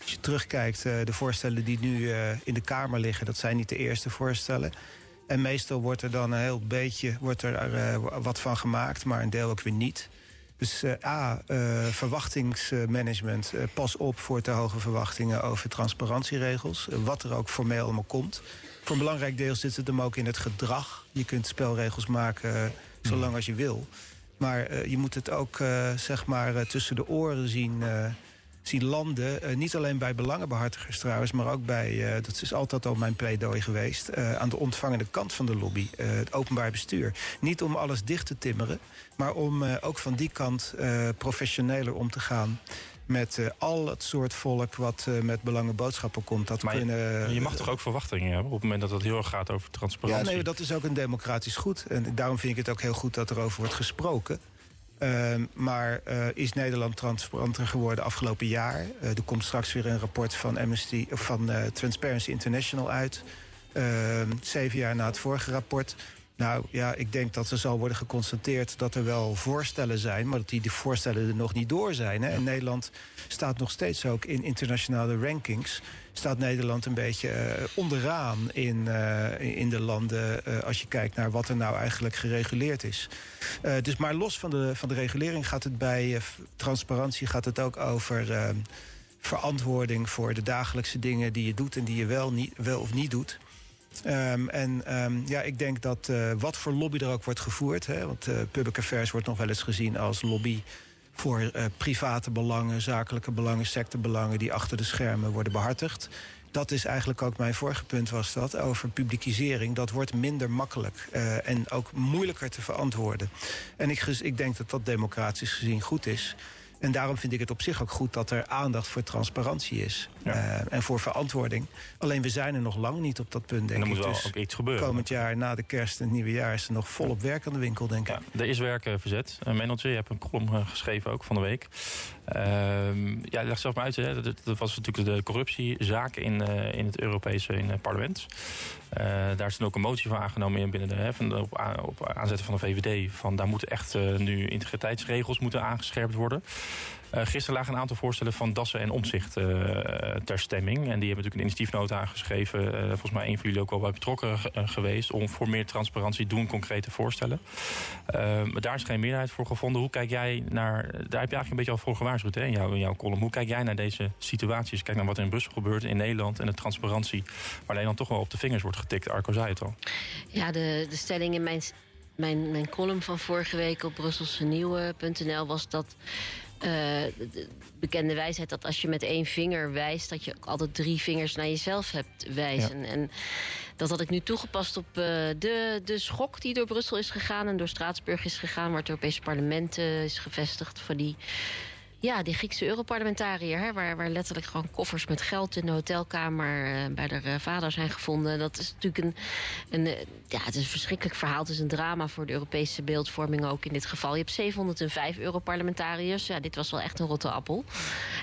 als je terugkijkt, de voorstellen die nu in de Kamer liggen... dat zijn niet de eerste voorstellen. En meestal wordt er dan een heel beetje wordt er, wat van gemaakt... maar een deel ook weer niet. Dus A, verwachtingsmanagement. Pas op voor te hoge verwachtingen over transparantieregels. wat er ook formeel allemaal komt. Voor een belangrijk deel zit het hem ook in het gedrag. Je kunt spelregels maken zolang als je wil. Maar je moet het ook zeg maar, tussen de oren zien zien landen. Uh, niet alleen bij belangenbehartigers trouwens, maar ook bij, uh, dat is altijd al mijn pleidooi geweest, uh, aan de ontvangende kant van de lobby, het openbaar bestuur. Niet om alles dicht te timmeren, maar om ook van die kant professioneler om te gaan met uh, al het soort volk wat uh, met belangenboodschappen komt. Dat maar kunnen, je, je mag toch ook verwachtingen hebben op het moment dat het heel erg gaat over transparantie? Ja, nee, dat is ook een democratisch goed. En daarom vind ik het ook heel goed dat er over wordt gesproken. Uh, maar uh, is Nederland transparanter geworden afgelopen jaar? Uh, er komt straks weer een rapport van, Amnesty, of van Transparency International uit. Ehm, zeven jaar na het vorige rapport. Nou ja, ik denk dat er zal worden geconstateerd dat er wel voorstellen zijn... maar dat die voorstellen er nog niet door zijn. Hè? En Nederland staat nog steeds ook in internationale rankings... staat Nederland een beetje uh, onderaan in, uh, in de landen... Uh, als je kijkt naar wat er nou eigenlijk gereguleerd is. dus maar los van de, van de regulering gaat het bij transparantie... gaat het ook over verantwoording voor de dagelijkse dingen die je doet... en die je wel, niet, wel of niet doet... Um, en um, ja, ik denk dat uh, wat voor lobby er ook wordt gevoerd... Hè, want uh, public affairs wordt nog wel eens gezien als lobby... voor uh, private belangen, zakelijke belangen, sectorbelangen... die achter de schermen worden behartigd. Dat is eigenlijk ook mijn vorige punt was dat, over publicisering. Dat wordt minder makkelijk en ook moeilijker te verantwoorden. En ik, ik denk dat dat democratisch gezien goed is... En daarom vind ik het op zich ook goed dat er aandacht voor transparantie is. Uh, en voor verantwoording. Alleen we zijn er nog lang niet op dat punt, denk en ik. moet wel dus ook iets gebeuren. Komend jaar, na de kerst en het nieuwe jaar... is er nog volop werk aan de winkel, denk ik. Ja, er is werk uh, verzet. Uh, je hebt een column geschreven ook van de week. Ehm, ja, leg zelf maar uit. Hè. Dat, dat, was natuurlijk de corruptiezaak in, in het Europese in het parlement. daar is dan ook een motie van aangenomen binnen de, hè, van op, op aanzetten van de VVD. Van daar moeten echt nu integriteitsregels moeten aangescherpt worden. Uh, gisteren lagen een aantal voorstellen van Dassen en Omzicht uh, ter stemming. En die hebben natuurlijk een initiatiefnota aangeschreven. Uh, volgens mij een van jullie ook wel bij betrokken geweest. Om voor meer transparantie doen concrete voorstellen. maar daar is geen meerderheid voor gevonden. Hoe kijk jij naar. Daar heb je eigenlijk een beetje al voor gewaarschuwd hè, in, jouw, in jouw column. Hoe kijk jij naar deze situaties? Kijk naar wat er in Brussel gebeurt, in Nederland en de transparantie. Waar Nederland toch wel op de vingers wordt getikt. Arco zei het al. Ja, de, de stelling in mijn, mijn, mijn column van vorige week op brusselsenieuwe.nl was dat de bekende wijsheid dat als je met één vinger wijst, dat je ook altijd drie vingers naar jezelf hebt wijzen. Ja. En dat had ik nu toegepast op uh, de, de schok die door Brussel is gegaan en door Straatsburg is gegaan, waar het Europese parlement uh, is gevestigd voor die. Ja, die Griekse Europarlementariër, hè, waar, waar letterlijk gewoon koffers met geld in de hotelkamer uh, bij haar uh, vader zijn gevonden. Dat is natuurlijk een, een, uh, ja, het is een verschrikkelijk verhaal. Het is een drama voor de Europese beeldvorming ook in dit geval. Je hebt 705 Europarlementariërs. Ja, dit was wel echt een rotte appel.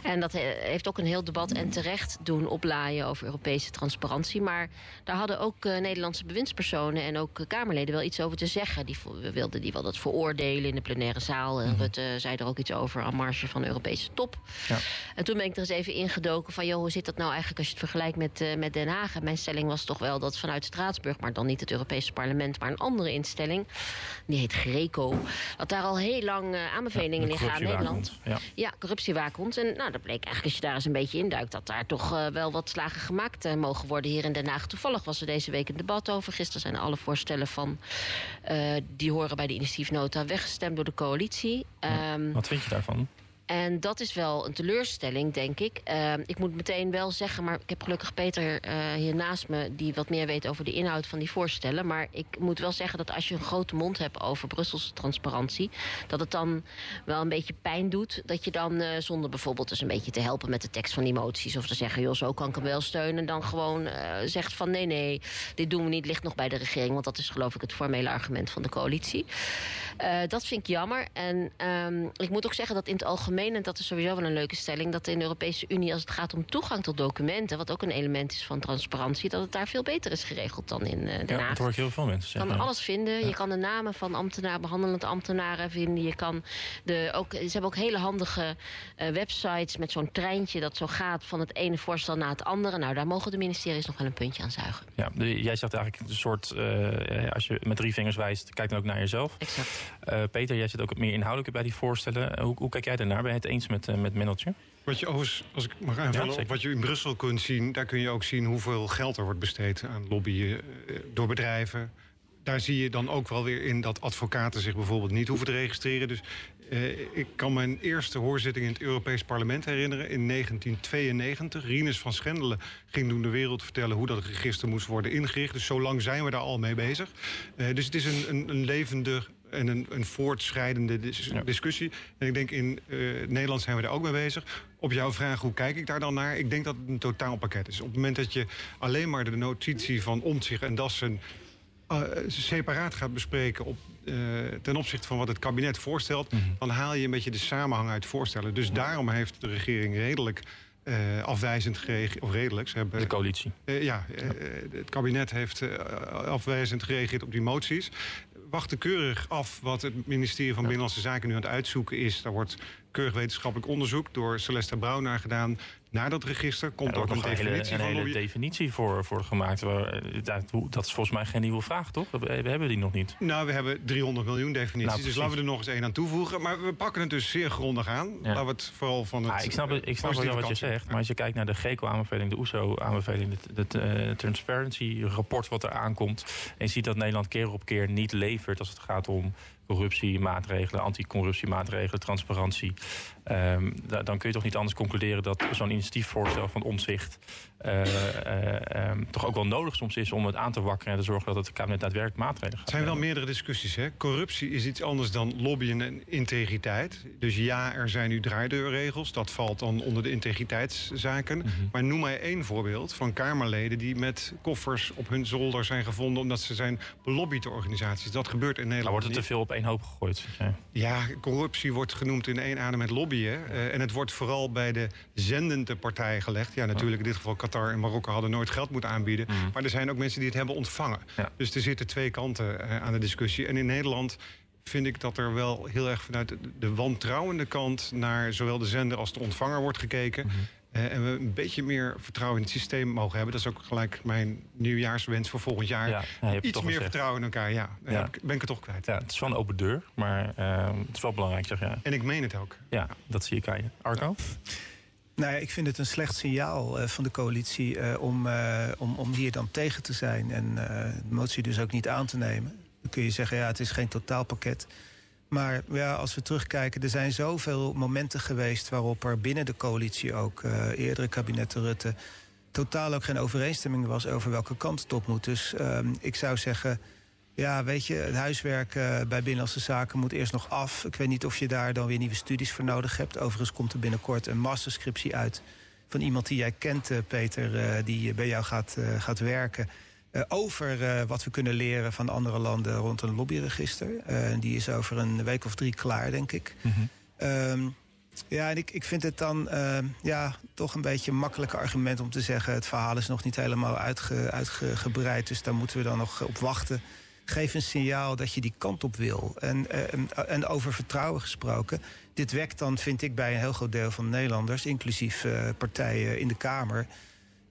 En dat he, heeft ook een heel debat en terecht doen oplaaien over Europese transparantie. Maar daar hadden ook Nederlandse bewindspersonen en ook Kamerleden wel iets over te zeggen. Die wilden die wel dat veroordelen in de plenaire zaal. En Rutte zei er ook iets over aan marge van Europese top. Ja. En toen ben ik er eens even ingedoken van... joh, hoe zit dat nou eigenlijk als je het vergelijkt met, uh, met Den Haag? En mijn stelling was toch wel dat vanuit Straatsburg... maar dan niet het Europese parlement, maar een andere instelling... die heet Greco, dat daar al heel lang uh, aanbevelingen ja, in gaan. Nederland. Ja. ja, corruptiewaakhond. En nou, dat bleek eigenlijk als je daar eens een beetje induikt... dat daar toch uh, wel wat slagen gemaakt mogen worden hier in Den Haag. Toevallig was er deze week een debat over. Gisteren zijn alle voorstellen van... die horen bij de initiatiefnota weggestemd door de coalitie. Um, wat vind je daarvan? En dat is wel een teleurstelling, denk ik. Uh, ik moet meteen wel zeggen, maar ik heb gelukkig Peter uh, hier naast me... die wat meer weet over de inhoud van die voorstellen. Maar ik moet wel zeggen dat als je een grote mond hebt over Brusselse transparantie... dat het dan wel een beetje pijn doet. Dat je dan, uh, zonder bijvoorbeeld eens een beetje te helpen met de tekst van die moties... of te zeggen, joh, zo kan ik hem wel steunen... dan gewoon uh, zegt van nee, nee, dit doen we niet, ligt nog bij de regering. Want dat is geloof ik het formele argument van de coalitie. dat vind ik jammer. En um, ik moet ook zeggen dat in het algemeen en dat is sowieso wel een leuke stelling... dat in de Europese Unie, als het gaat om toegang tot documenten... wat ook een element is van transparantie... dat het daar veel beter is geregeld dan in uh, Den Haag. Ja, dat hoor ik heel veel mensen zeggen. Je kan alles vinden. Ja. Je kan de namen van ambtenaren, behandelend ambtenaren vinden. Je kan de, ook, ze hebben ook hele handige uh, websites met zo'n treintje... dat zo gaat van het ene voorstel naar het andere. Nou, daar mogen de ministeries nog wel een puntje aan zuigen. Ja, de, jij zegt eigenlijk een soort... Uh, als je met drie vingers wijst, kijk dan ook naar jezelf. Exact. Peter, jij zit ook meer inhoudelijk bij die voorstellen. Hoe, hoe kijk jij daarnaar? Het eens met, uh, met Mendeltje? Wat je overigens, als ik mag aanvullen, Ja, wat je in Brussel kunt zien... daar kun je ook zien hoeveel geld er wordt besteed aan lobbyen uh, door bedrijven. Daar zie je dan ook wel weer in dat advocaten zich bijvoorbeeld niet hoeven te registreren. Dus uh, ik kan mijn eerste hoorzitting in het Europees Parlement herinneren in 1992. Rinus van Schendelen ging toen de wereld vertellen hoe dat register moest worden ingericht. Dus zo lang zijn we daar al mee bezig. Uh, dus het is een, een, een levendig en een, een voortschrijdende dis ja. discussie. En ik denk in uh, Nederland zijn we daar ook mee bezig. Op jouw vraag, hoe kijk ik daar dan naar? Ik denk dat het een totaalpakket is. Op het moment dat je alleen maar de notitie van Omtzigt en Dassen... Uh, separaat gaat bespreken op, uh, ten opzichte van wat het kabinet voorstelt... Mm -hmm. dan haal je een beetje de samenhang uit voorstellen. Dus daarom heeft de regering redelijk... Uh, afwijzend gereageerd, of redelijk. Ze hebben, de coalitie. Uh, ja, uh, het kabinet heeft afwijzend gereageerd op die moties. Wachten keurig af wat het ministerie van Binnenlandse Zaken nu aan het uitzoeken is. Daar wordt keurig wetenschappelijk onderzoek door Celeste Brouw naar gedaan. Naar dat register komt ja, ook een definitie hele, een hele definitie voor, voor gemaakt. Dat is volgens mij geen nieuwe vraag, toch? We, hebben die nog niet. Nou, we hebben 300 miljoen definities. Nou, dus laten we er nog eens één aan toevoegen. Maar we pakken het dus zeer grondig aan. Ja. Laten we het vooral van het. Ah, ik snap, ik snap wel wat je zegt. Maar als je kijkt naar de GECO-aanbeveling, de OESO-aanbeveling, het uh, Transparency-rapport wat er aankomt. En je ziet dat Nederland keer op keer niet levert als het gaat om corruptiemaatregelen, anticorruptiemaatregelen, transparantie. Um, dan kun je toch niet anders concluderen dat zo'n initiatiefvoorstel van omzicht uh, uh, um, toch ook wel nodig soms is om het aan te wakkeren en te zorgen dat het kabinet daadwerkelijk maatregelen gaat. Er zijn wel meerdere discussies. Hè? Corruptie is iets anders dan lobbyen en integriteit. Dus ja, er zijn nu draaideurregels. Dat valt dan onder de integriteitszaken. Mm -hmm. Maar noem mij één voorbeeld van Kamerleden die met koffers op hun zolder zijn gevonden omdat ze zijn belobbyd door organisaties. Dat gebeurt in Nederland. Maar wordt het te veel op één hoop gegooid? Ja. ja, corruptie wordt genoemd in één adem met lobbyen. Uh, en het wordt vooral bij de zendende partij gelegd. Ja, natuurlijk in dit geval Qatar en Marokko hadden nooit geld moeten aanbieden. Mm. Maar er zijn ook mensen die het hebben ontvangen. Ja. Dus er zitten twee kanten uh, aan de discussie. En in Nederland vind ik dat er wel heel erg vanuit de wantrouwende kant... naar zowel de zender als de ontvanger wordt gekeken... Mm -hmm. Uh, en we een beetje meer vertrouwen in het systeem mogen hebben. Dat is ook gelijk mijn nieuwjaarswens voor volgend jaar. Ja, ja, Iets meer vertrouwen in elkaar, ja. ja. Ben ik het toch kwijt. Ja, het is wel een open deur, maar uh, het is wel belangrijk, zeg ja. En ik meen het ook. Ja, dat zie ik aan je. Arco? Nou ja, ik vind het een slecht signaal uh, van de coalitie uh, om, uh, om, om hier dan tegen te zijn en de motie dus ook niet aan te nemen. Dan kun je zeggen, ja, het is geen totaalpakket. Maar ja, als we terugkijken, er zijn zoveel momenten geweest waarop er binnen de coalitie ook eerdere kabinetten Rutte totaal ook geen overeenstemming was over welke kant het op moet. Dus ik zou zeggen, ja, weet je, het huiswerk uh, bij Binnenlandse Zaken moet eerst nog af. Ik weet niet of je daar dan weer nieuwe studies voor nodig hebt. Overigens komt er binnenkort een masterscriptie uit... van iemand die jij kent, uh, Peter, die bij jou gaat, gaat werken... over wat we kunnen leren van andere landen rond een lobbyregister. die is over een week of drie klaar, denk ik. Mm -hmm. um, ja, en ik, ik vind het dan ja, toch een beetje een makkelijk argument om te zeggen... het verhaal is nog niet helemaal uitge, uitgebreid, dus daar moeten we dan nog op wachten geef een signaal dat je die kant op wil. En, en, en, over vertrouwen gesproken. Dit wekt dan, vind ik, bij een heel groot deel van de Nederlanders... inclusief uh, partijen in de Kamer...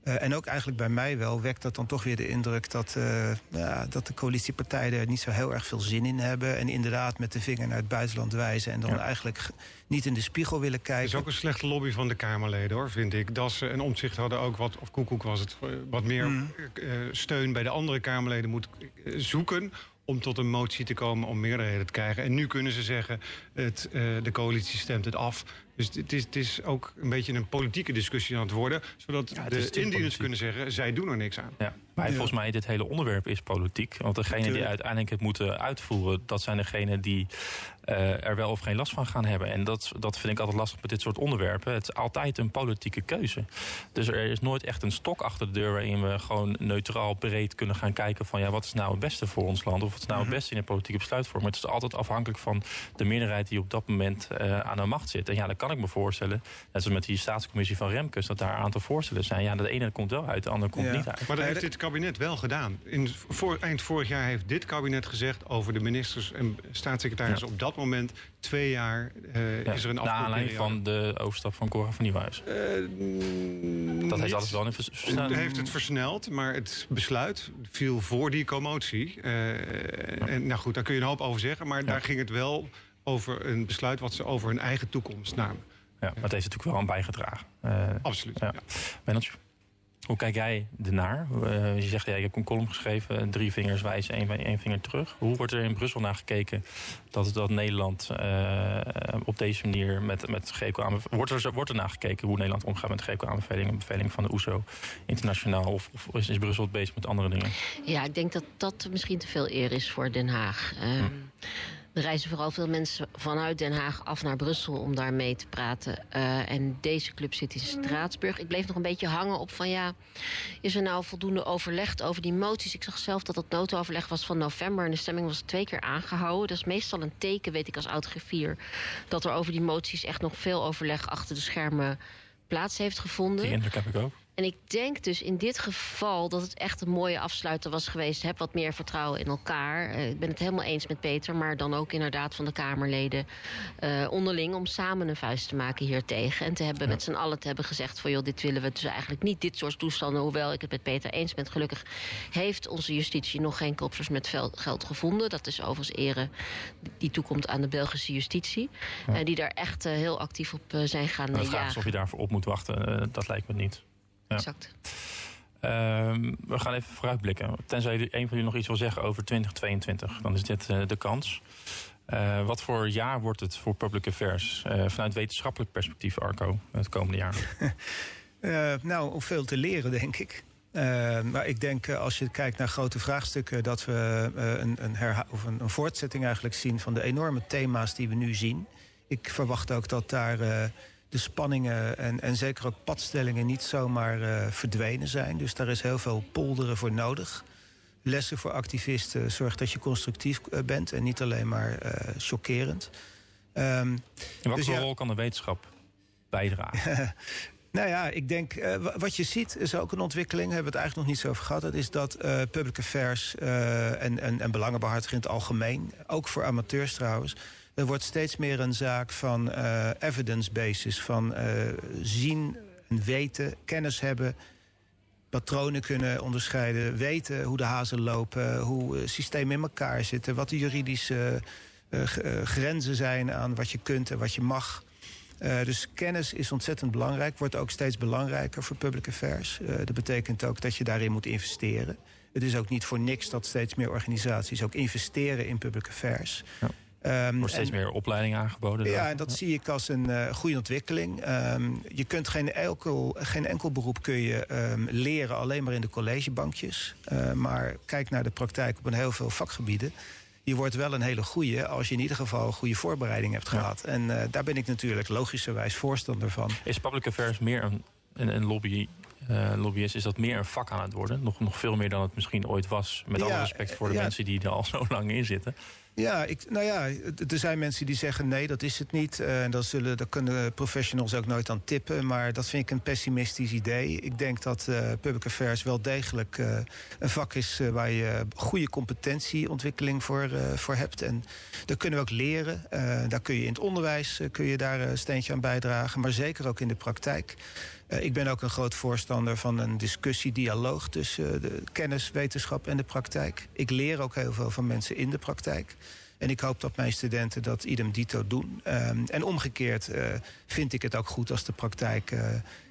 Uh, en ook eigenlijk bij mij wel wekt dat dan toch weer de indruk... dat, uh, ja, dat de coalitiepartijen er niet zo heel erg veel zin in hebben... en inderdaad met de vinger naar het buitenland wijzen... en dan ja. eigenlijk niet in de spiegel willen kijken. Het is ook een slechte lobby van de Kamerleden, hoor, vind ik. Dassen en Omtzigt hadden ook wat, of Koekoek was het... wat meer mm. uh, steun bij de andere Kamerleden moet zoeken om tot een motie te komen om meerderheden te krijgen. En nu kunnen ze zeggen, het, uh, de coalitie stemt het af. Dus het is, het is ook een beetje een politieke discussie aan het worden... zodat ja, de indieners kunnen zeggen, zij doen er niks aan. Ja. Maar ja. volgens mij dit hele onderwerp is politiek. Want degene die uiteindelijk het moeten uitvoeren... dat zijn degenen die uh, er wel of geen last van gaan hebben. En dat, dat vind ik altijd lastig met dit soort onderwerpen. Het is altijd een politieke keuze. Dus er is nooit echt een stok achter de deur... waarin we gewoon neutraal breed kunnen gaan kijken... van ja, wat is nou het beste voor ons land? Of wat is nou het beste in een politieke besluitvorming? Het is altijd afhankelijk van de meerderheid die op dat moment uh, aan de macht zit. En ja, dan kan ik me voorstellen, net zoals met die staatscommissie van Remkes... dat daar een aantal voorstellen zijn. Ja, de ene komt wel uit, de andere komt ja. niet uit. Maar dat heeft dit kabinet wel gedaan. In, voor, eind vorig jaar heeft dit kabinet gezegd... over de ministers en staatssecretarissen ja. op dat moment twee jaar uh, ja, is er een Naar aanleiding van de overstap van Cora van Nieuwhuis. Uh, dat heeft alles wel in versneld. heeft het versneld, maar het besluit viel voor die commotie. Uh, ja. En nou goed, daar kun je een hoop over zeggen. Maar daar ging het wel over een besluit wat ze over hun eigen toekomst namen. Ja, maar het heeft natuurlijk wel aan bijgedragen. Absoluut. Ja. Ja. Hoe kijk jij ernaar? Uh, je zegt, ja, ik heb een column geschreven, drie vingers wijzen, één, één vinger terug. Hoe wordt er in Brussel naar gekeken dat, dat Nederland uh, op deze manier met, met GECO wordt er, wordt er naar gekeken hoe Nederland omgaat met GECO-aanbevelingen, beveling van de OESO internationaal? Of, of is, is, Brussel bezig met andere dingen? Ja, ik denk dat dat misschien te veel eer is voor Den Haag. Uh, hm. Er reizen vooral veel mensen vanuit Den Haag af naar Brussel om daar mee te praten. Uh, en deze club zit in Straatsburg. Ik bleef nog een beetje hangen op van ja, is er nou voldoende overlegd over die moties? Ik zag zelf dat het noodoverleg was van november en de stemming was twee keer aangehouden. Dat is meestal een teken, weet ik als oud-griffier, dat er over die moties echt nog veel overleg achter de schermen plaats heeft gevonden. Die indruk heb ik ook. En ik denk dus in dit geval dat het echt een mooie afsluiter was geweest. Heb wat meer vertrouwen in elkaar. Uh, ik ben het helemaal eens met Peter, maar dan ook inderdaad van de Kamerleden uh, onderling om samen een vuist te maken hier tegen. En te hebben ja. met z'n allen te hebben gezegd van joh, dit willen we dus eigenlijk niet. Dit soort toestanden, hoewel ik het met Peter eens ben. Gelukkig heeft onze justitie nog geen kopers met geld gevonden. Dat is overigens ere die toekomt aan de Belgische justitie. Ja. Uh, die daar echt heel actief op zijn gaan jagen. De vraag is of je daarvoor op moet wachten, dat lijkt me niet. Exact. Um, we gaan even vooruitblikken. Tenzij een van jullie nog iets wil zeggen over 2022, dan is dit uh, de kans. Uh, wat voor jaar wordt het voor public affairs uh, vanuit wetenschappelijk perspectief, Arco, het komende jaar? uh, <laughs> nou, om veel te leren, denk ik. maar ik denk als je kijkt naar grote vraagstukken, dat we een, een, of een, een, voortzetting eigenlijk zien van de enorme thema's die we nu zien. Ik verwacht ook dat daar de spanningen en, en zeker ook padstellingen niet zomaar verdwenen zijn. Dus daar is heel veel polderen voor nodig lessen voor activisten. Zorg dat je constructief eh, bent en niet alleen maar uh, chockerend. Um, In welke dus rol kan de wetenschap bijdragen? <laughs> nou ja, ik denk, uh, wat je ziet is ook een ontwikkeling, hebben we het eigenlijk nog niet zo over gehad. Dat is dat uh, public affairs uh, en, en, en belangenbehartiging in het algemeen, ook voor amateurs trouwens, er wordt steeds meer een zaak van evidence basis, van zien en weten, kennis hebben patronen kunnen onderscheiden, weten hoe de hazen lopen, hoe eh, systemen in elkaar zitten, wat de juridische uh, grenzen zijn aan wat je kunt en wat je mag. Uh, dus kennis is ontzettend belangrijk, wordt ook steeds belangrijker voor public affairs. Uh, dat betekent ook dat je daarin moet investeren. Het is ook niet voor niks dat steeds meer organisaties ook investeren in public affairs. Ja. Um, wordt steeds meer opleiding aangeboden. Ja, en dat zie ik als een uh, goede ontwikkeling. Um, je kunt geen enkel, geen enkel beroep kun je um, leren alleen maar in de collegebankjes. Uh, maar kijk naar de praktijk op een heel veel vakgebieden. Je wordt wel een hele goede als je in ieder geval een goede voorbereiding hebt gehad. Ja. En uh, daar ben ik natuurlijk logischerwijs voorstander van. Is public affairs meer een, een, een lobby uh, lobbyist, is dat meer een vak aan het worden. Nog, nog veel meer dan het misschien ooit was. Met ja, alle respect voor de ja, mensen die er al <laughs> zo lang in zitten. Ja, ik, nou ja, er zijn mensen die zeggen nee, dat is het niet. Uh, en dat, zullen, dat kunnen professionals ook nooit aan tippen. Maar dat vind ik een pessimistisch idee. Ik denk dat uh, public affairs wel degelijk uh, een vak is waar je goede competentieontwikkeling voor, voor hebt. En dat kunnen we ook leren. daar kun je in het onderwijs kun je daar een steentje aan bijdragen. Maar zeker ook in de praktijk. Uh, ik ben ook een groot voorstander van een discussiedialoog tussen de kennis, wetenschap en de praktijk. Ik leer ook heel veel van mensen in de praktijk. En ik hoop dat mijn studenten dat idem dito doen. Um, en omgekeerd uh, vind ik het ook goed als de praktijk uh,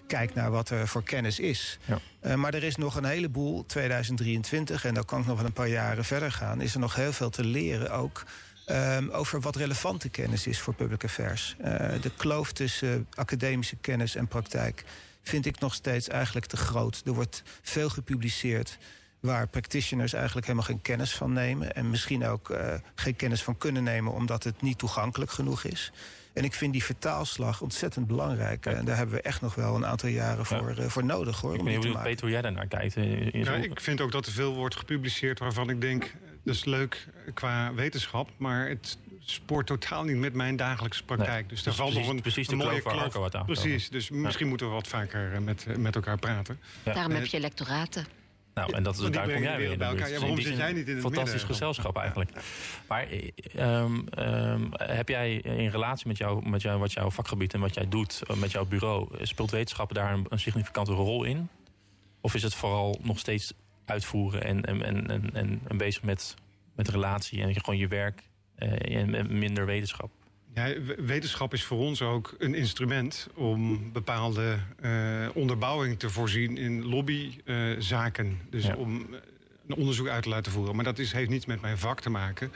kijkt naar wat er voor kennis is. Ja. maar er is nog een heleboel, 2023, en dan kan ik nog wel een paar jaren verder gaan, is er nog heel veel te leren ook. Um, over wat relevante kennis is voor public affairs. de kloof tussen academische kennis en praktijk vind ik nog steeds eigenlijk te groot. Er wordt veel gepubliceerd waar practitioners eigenlijk helemaal geen kennis van nemen. En misschien ook uh, geen kennis van kunnen nemen omdat het niet toegankelijk genoeg is. En ik vind die vertaalslag ontzettend belangrijk. En daar hebben we echt nog wel een aantal jaren voor, ja. uh, voor nodig. Hoor, ik ben benieuwd, Peter, hoe jij daar naar kijkt. Eh, ja, ik vind ook dat er veel wordt gepubliceerd waarvan ik denk... dat is leuk qua wetenschap, maar het spoort totaal niet met mijn dagelijkse praktijk. Nee, dus daar valt nog een, precies een mooie kloof. Wat aan precies, dus ja. misschien moeten we wat vaker eh, met, met elkaar praten. Ja. Daarom heb je lectoraten. Nou, en dat, daar kom jij weer in de buurt. Ja, waarom zit jij niet in het Fantastisch midden? gezelschap eigenlijk. Maar um, um, heb jij in relatie met, jou, met jou, wat jouw vakgebied en wat jij doet, eh, met jouw bureau, speelt wetenschap daar een, een significante rol in? Of is het vooral nog steeds uitvoeren en, en, en, en, en bezig met, met relatie en gewoon je werk eh, en minder wetenschap. Ja, wetenschap is voor ons ook een instrument om bepaalde uh, onderbouwing te voorzien in lobbyzaken. Uh, dus ja. om een onderzoek uit te laten voeren. Maar dat is, heeft niets met mijn vak te maken.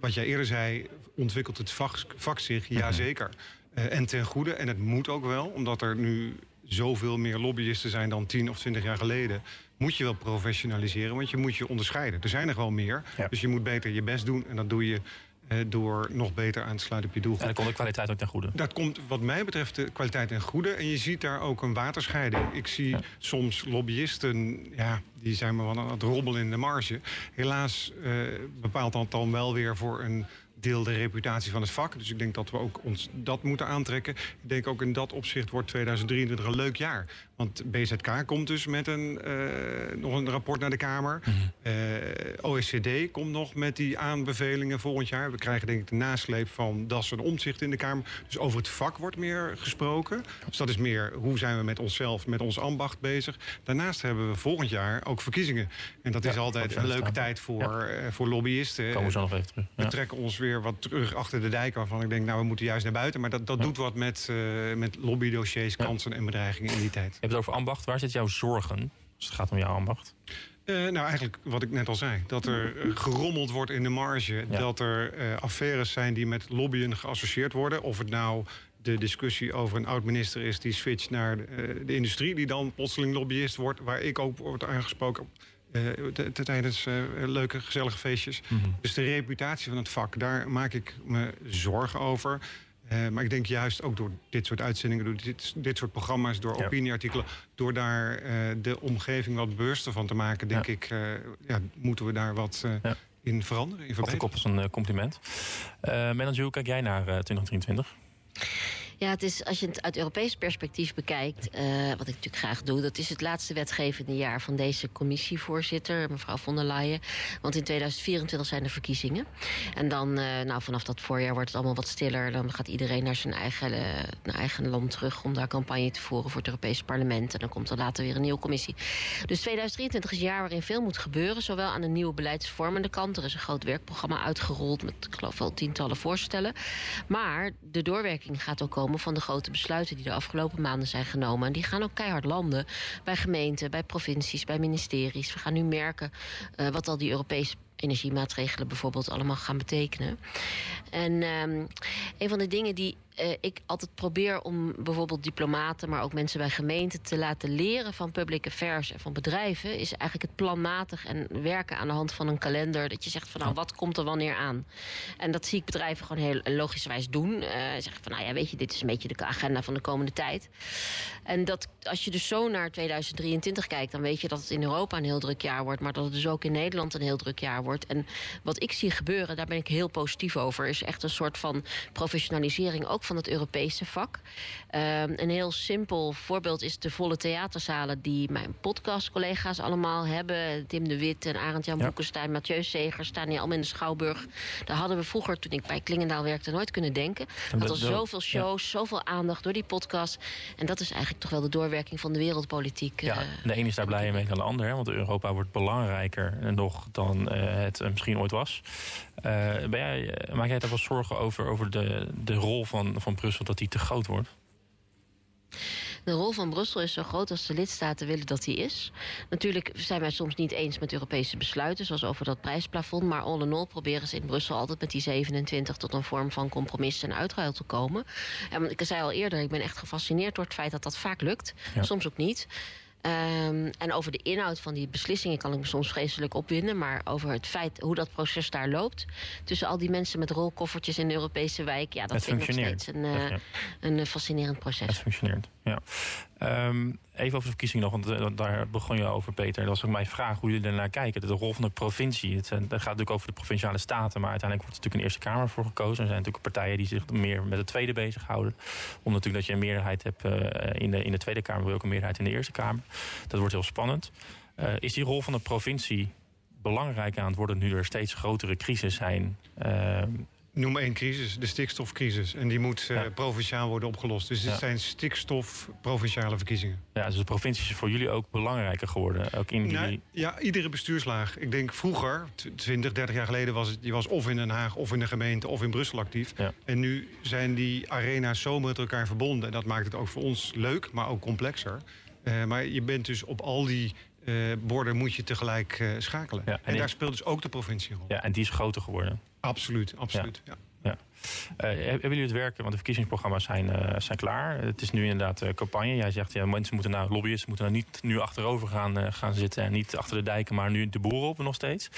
Wat jij eerder zei, ontwikkelt het vak, vak zich? Jazeker. Uh, en ten goede. En het moet ook wel, omdat er nu zoveel meer lobbyisten zijn dan 10 of 20 jaar geleden. Moet je wel professionaliseren, want je moet je onderscheiden. Er zijn er wel meer. Ja. Dus je moet beter je best doen. En dat doe je door nog beter aan te sluiten op je doelgroep. En dan komt de kwaliteit ook ten goede? Dat komt wat mij betreft de kwaliteit ten goede. En je ziet daar ook een waterscheiding. Ik zie ja. soms lobbyisten, ja, die zijn maar aan het robbelen in de marge. Helaas uh, bepaalt dat dan wel weer voor een deel de reputatie van het vak. Dus ik denk dat we ook ons dat moeten aantrekken. Ik denk ook in dat opzicht wordt 2023 een leuk jaar. Want BZK komt dus met een, uh, nog een rapport naar de Kamer. Mm -hmm. uh, OECD komt nog met die aanbevelingen volgend jaar. We krijgen denk ik de nasleep van Das en Omzicht in de Kamer. Dus over het vak wordt meer gesproken. Dus dat is meer hoe zijn we met onszelf, met ons ambacht bezig. Daarnaast hebben we volgend jaar ook verkiezingen. En dat ja, is altijd een leuke tijd voor, ja. uh, voor lobbyisten. Komen we nog even terug. Ja. We trekken ons weer wat terug achter de dijk... waarvan ik denk, nou, we moeten juist naar buiten. Maar dat, dat doet wat met, met lobbydossiers, kansen en bedreigingen in die tijd hebt het over ambacht. Waar zit jouw zorgen als het gaat om jouw ambacht? Uh, nou, eigenlijk wat ik net al zei. Dat er gerommeld wordt in de marge. Dat er uh, affaires zijn die met lobbyen geassocieerd worden. Of het nou de discussie over een oud-minister is die switcht naar de, de, industrie... die dan plotseling lobbyist wordt, waar ik ook word aangesproken... tijdens leuke, gezellige feestjes. Mm -hmm. Dus de reputatie van het vak, daar maak ik me zorgen over... Uh, maar ik denk juist ook door dit soort uitzendingen, door dit, dit soort programma's, door ja. opinieartikelen, door daar uh, de omgeving wat bewuster van te maken, denk ja. ik, uh, ja, moeten we daar wat in veranderen. In Op de kop is een compliment. Uh, hoe kijk jij naar 2023? Ja, het is, als je het uit Europees perspectief bekijkt, uh, wat ik natuurlijk graag doe, dat is het laatste wetgevende jaar van deze commissievoorzitter, mevrouw von der Leyen. Want in 2024 zijn er verkiezingen. En dan, uh, nou, vanaf dat voorjaar wordt het allemaal wat stiller. Dan gaat iedereen naar zijn eigen, uh, naar eigen land terug om daar campagne te voeren voor het Europese parlement. En dan komt er later weer een nieuwe commissie. Dus 2023 is een jaar waarin veel moet gebeuren, zowel aan de nieuwe beleidsvormende kant. Er is een groot werkprogramma uitgerold met, ik geloof wel, tientallen voorstellen. Maar de doorwerking gaat ook komen van de grote besluiten die de afgelopen maanden zijn genomen. En die gaan ook keihard landen bij gemeenten, bij provincies, bij ministeries. We gaan nu merken uh, wat al die Europese energiemaatregelen bijvoorbeeld allemaal gaan betekenen. En um, een van de dingen die uh, ik altijd probeer om bijvoorbeeld diplomaten, maar ook mensen bij gemeenten te laten leren van public affairs en van bedrijven, is eigenlijk het planmatig en werken aan de hand van een kalender. Dat je zegt van nou, wat komt er wanneer aan? En dat zie ik bedrijven gewoon heel logischerwijs doen. Uh, zeggen van nou ja, weet je, dit is een beetje de agenda van de komende tijd. En dat als je dus zo naar 2023 kijkt, dan weet je dat het in Europa een heel druk jaar wordt, maar dat het dus ook in Nederland een heel druk jaar wordt. En wat ik zie gebeuren, daar ben ik heel positief over, is echt een soort van professionalisering ook van het Europese vak. Um, een heel simpel voorbeeld is de volle theaterzalen die mijn podcastcollega's allemaal hebben. Tim de Wit en Arend-Jan ja. Boekenstein, Mathieu Seger staan hier allemaal in de Schouwburg. Daar hadden we vroeger, toen ik bij Klingendaal werkte, nooit kunnen denken. Dat er zoveel shows, ja. zoveel aandacht door die podcast. En dat is eigenlijk toch wel de doorwerking van de wereldpolitiek. Ja, de een is daar blijer mee dan de ander. Hè, want Europa wordt belangrijker nog dan uh, het misschien ooit was. Uh, ben jij, maak jij daar wel zorgen over, over de, de rol van, van Brussel, dat die te groot wordt? De rol van Brussel is zo groot als de lidstaten willen dat die is. Natuurlijk zijn wij soms niet eens met Europese besluiten, zoals over dat prijsplafond. Maar all in all proberen ze in Brussel altijd met die 27 tot een vorm van compromis en uitruil te komen. En ik zei al eerder, ik ben echt gefascineerd door het feit dat dat vaak lukt. Ja. Soms ook niet. Um, en over de inhoud van die beslissingen kan ik me soms vreselijk opwinden. Maar over het feit hoe dat proces daar loopt. Tussen al die mensen met rolkoffertjes in de Europese wijk. Ja, dat het vind ik nog steeds een, uh, ja. een fascinerend proces. Het functioneert, ja. Um, even over de verkiezingen nog, want uh, daar begon je over, Peter. Dat was ook mijn vraag hoe jullie ernaar kijken. De rol van de provincie. Het, gaat natuurlijk over de provinciale staten. Maar uiteindelijk wordt er natuurlijk een Eerste Kamer voor gekozen. Er zijn natuurlijk partijen die zich meer met de Tweede bezighouden. Om natuurlijk dat je een meerderheid hebt uh, in, de, in de Tweede Kamer, wil ook een meerderheid in de Eerste Kamer. Dat wordt heel spannend. Uh, is die rol van de provincie belangrijk aan het worden nu er steeds grotere crisis zijn? Uh, Noem één crisis, de stikstofcrisis. En die moet uh, ja. provinciaal worden opgelost. Dus dit ja. zijn stikstof-provinciale verkiezingen. Ja, dus de provincie is voor jullie ook belangrijker geworden? Ook in die... nou, ja, iedere bestuurslaag. Ik denk vroeger, 20, 30 jaar geleden, was het, die was of in Den Haag... of in de gemeente of in Brussel actief. Ja. En nu zijn die arena's zo met elkaar verbonden. En dat maakt het ook voor ons leuk, maar ook complexer. Uh, maar je bent dus op al die uh, borden moet je tegelijk schakelen. En, en daar speelt dus ook de provincie rol. Ja, en die is groter geworden. Absoluut, absoluut. Ja. ja. Uh, hebben jullie het werken, want de verkiezingsprogramma's zijn, zijn klaar. Het is nu inderdaad campagne. Jij zegt, ja, mensen moeten nou, lobbyisten moeten nou niet nu achterover gaan, gaan zitten... en niet achter de dijken, maar nu de boeren op nog steeds.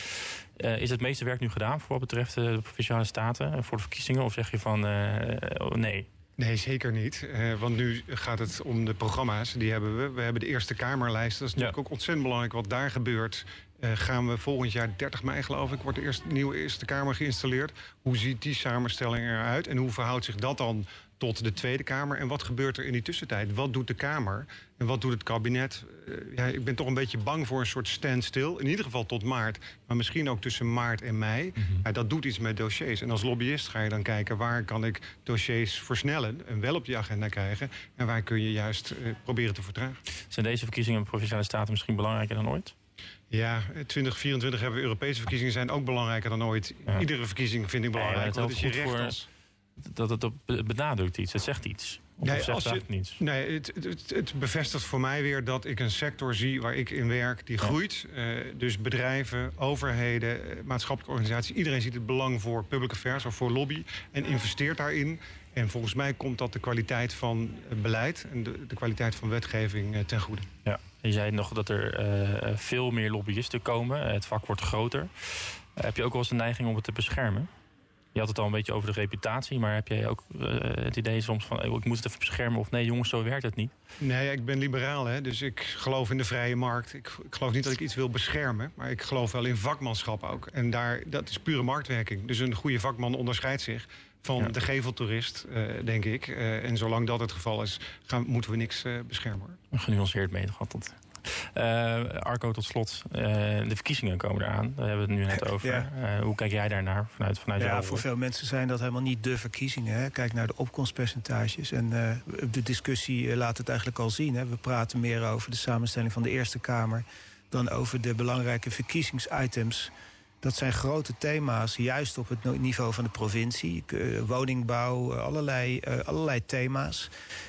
is het meeste werk nu gedaan voor wat betreft de provinciale staten... voor de verkiezingen? Of zeg je van, oh, nee, Nee, zeker niet. Uh, want nu gaat het om de programma's. Die hebben we. We hebben de Eerste Kamerlijst. Dat is natuurlijk ja. ook ontzettend belangrijk wat daar gebeurt. Uh, gaan we volgend jaar 30 mei, geloof ik, wordt de eerste, nieuwe Eerste Kamer geïnstalleerd. Hoe ziet die samenstelling eruit? En hoe verhoudt zich dat dan tot de Tweede Kamer? En wat gebeurt er in die tussentijd? Wat doet de Kamer? En wat doet het kabinet? Uh, ja, ik ben toch een beetje bang voor een soort standstill. In ieder geval tot maart. Maar misschien ook tussen maart en mei. Mm -hmm. dat doet iets met dossiers. En als lobbyist ga je dan kijken... waar kan ik dossiers versnellen en wel op die agenda krijgen... en waar kun je juist uh, proberen te vertragen. Zijn deze verkiezingen in Provinciale Staten misschien belangrijker dan ooit? Ja, 2024 hebben we Europese verkiezingen zijn ook belangrijker dan ooit. Ja. Iedere verkiezing vind ik belangrijk. Ja, dat is je recht als... Dat het benadrukt iets, het zegt iets. Of Nee, zegt als je- niets? Nee, het, het, het bevestigt voor mij weer dat ik een sector zie waar ik in werk die Ja. groeit. Eh, dus bedrijven, overheden, eh, maatschappelijke organisaties. Iedereen ziet het belang voor public affairs of voor lobby en investeert daarin. En volgens mij komt dat de kwaliteit van het beleid en de, de kwaliteit van wetgeving eh, ten goede. Ja. Je zei nog dat er eh, veel meer lobbyisten komen. Eh, Het vak wordt groter. Eh, heb je ook wel eens de neiging om het te beschermen? Je had het al een beetje over de reputatie, maar heb jij ook het idee soms van oh, ik moet het even beschermen of nee jongens, zo werkt het niet? Nee, ik ben liberaal, hè, dus ik geloof in de vrije markt. Ik, ik geloof niet dat ik iets wil beschermen, maar ik geloof wel in vakmanschap ook. En daar, dat is pure marktwerking. Dus een goede vakman onderscheidt zich van Ja. de geveltoerist, eh, denk ik. Eh, en zolang dat het geval is, gaan, moeten we niks eh, beschermen. Genuanceerd meegevat. tot. Eh, Arco, tot slot. eh, de verkiezingen komen eraan. Daar hebben we het nu net <laughs> over. Ja. Eh, hoe kijk jij daarnaar vanuit, vanuit Ja, voor veel mensen zijn dat helemaal niet de verkiezingen. Hè. Kijk naar de opkomstpercentages. En eh, de discussie laat het eigenlijk al zien. Hè. We praten meer over de samenstelling van de Eerste Kamer... dan over de belangrijke verkiezingsitems. Dat zijn grote thema's, juist op het niveau van de provincie. Eh, woningbouw, eh, allerlei, eh, allerlei thema's.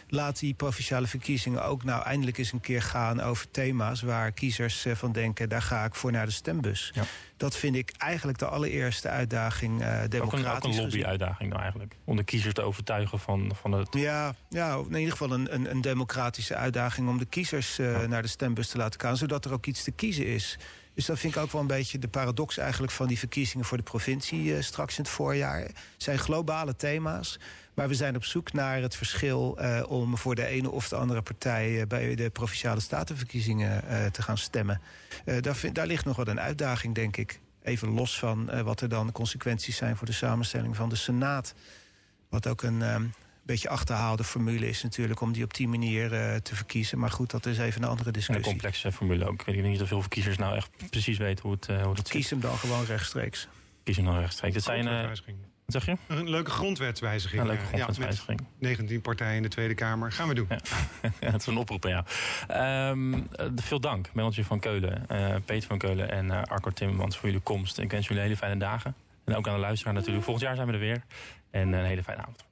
Laat die provinciale verkiezingen ook nou eindelijk eens een keer gaan... over thema's waar kiezers van denken... daar ga ik voor naar de stembus. Ja. Dat vind ik eigenlijk de allereerste uitdaging een, democratisch ook een gezien. lobby-uitdaging nou eigenlijk. Om de kiezers te overtuigen van, van het... Ja, ja, in ieder geval een, een, een democratische uitdaging om de kiezers Ja. naar de stembus te laten gaan, zodat er ook iets te kiezen is. Dus dat vind ik ook wel een beetje de paradox eigenlijk van die verkiezingen voor de provincie eh, straks in het voorjaar. Het zijn globale thema's, maar we zijn op zoek naar het verschil eh, om voor de ene of de andere partij eh, bij de provinciale statenverkiezingen te gaan stemmen. Daar, daar ligt nog wel een uitdaging, denk ik. Even los van wat er dan consequenties zijn voor de samenstelling van de Senaat. Wat ook een ehm, beetje achterhaalde formule is natuurlijk om die op die manier eh, te verkiezen. Maar goed, dat is even een andere En een discussie. complexe formule ook. Ik weet niet of veel verkiezers nou echt precies weten hoe het, eh, hoe het zit. Kies hem dan gewoon rechtstreeks. Kiezen dan rechtstreeks. Het zijn, eh, wat zeg je? Een leuke grondwetswijziging. Een leuke grondwetswijziging. Ja, met 19 partijen in de Tweede Kamer. Gaan we doen. Ja. <laughs> Ja, het is een oproep aan jou. Ehm, eh, veel dank, Melantje van Keulen, eh, Peter van Keulen en eh, Arco Timmermans voor jullie komst. Ik wens jullie hele fijne dagen. En ook aan de luisteraar natuurlijk. Volgend jaar zijn we er weer. En een hele fijne avond.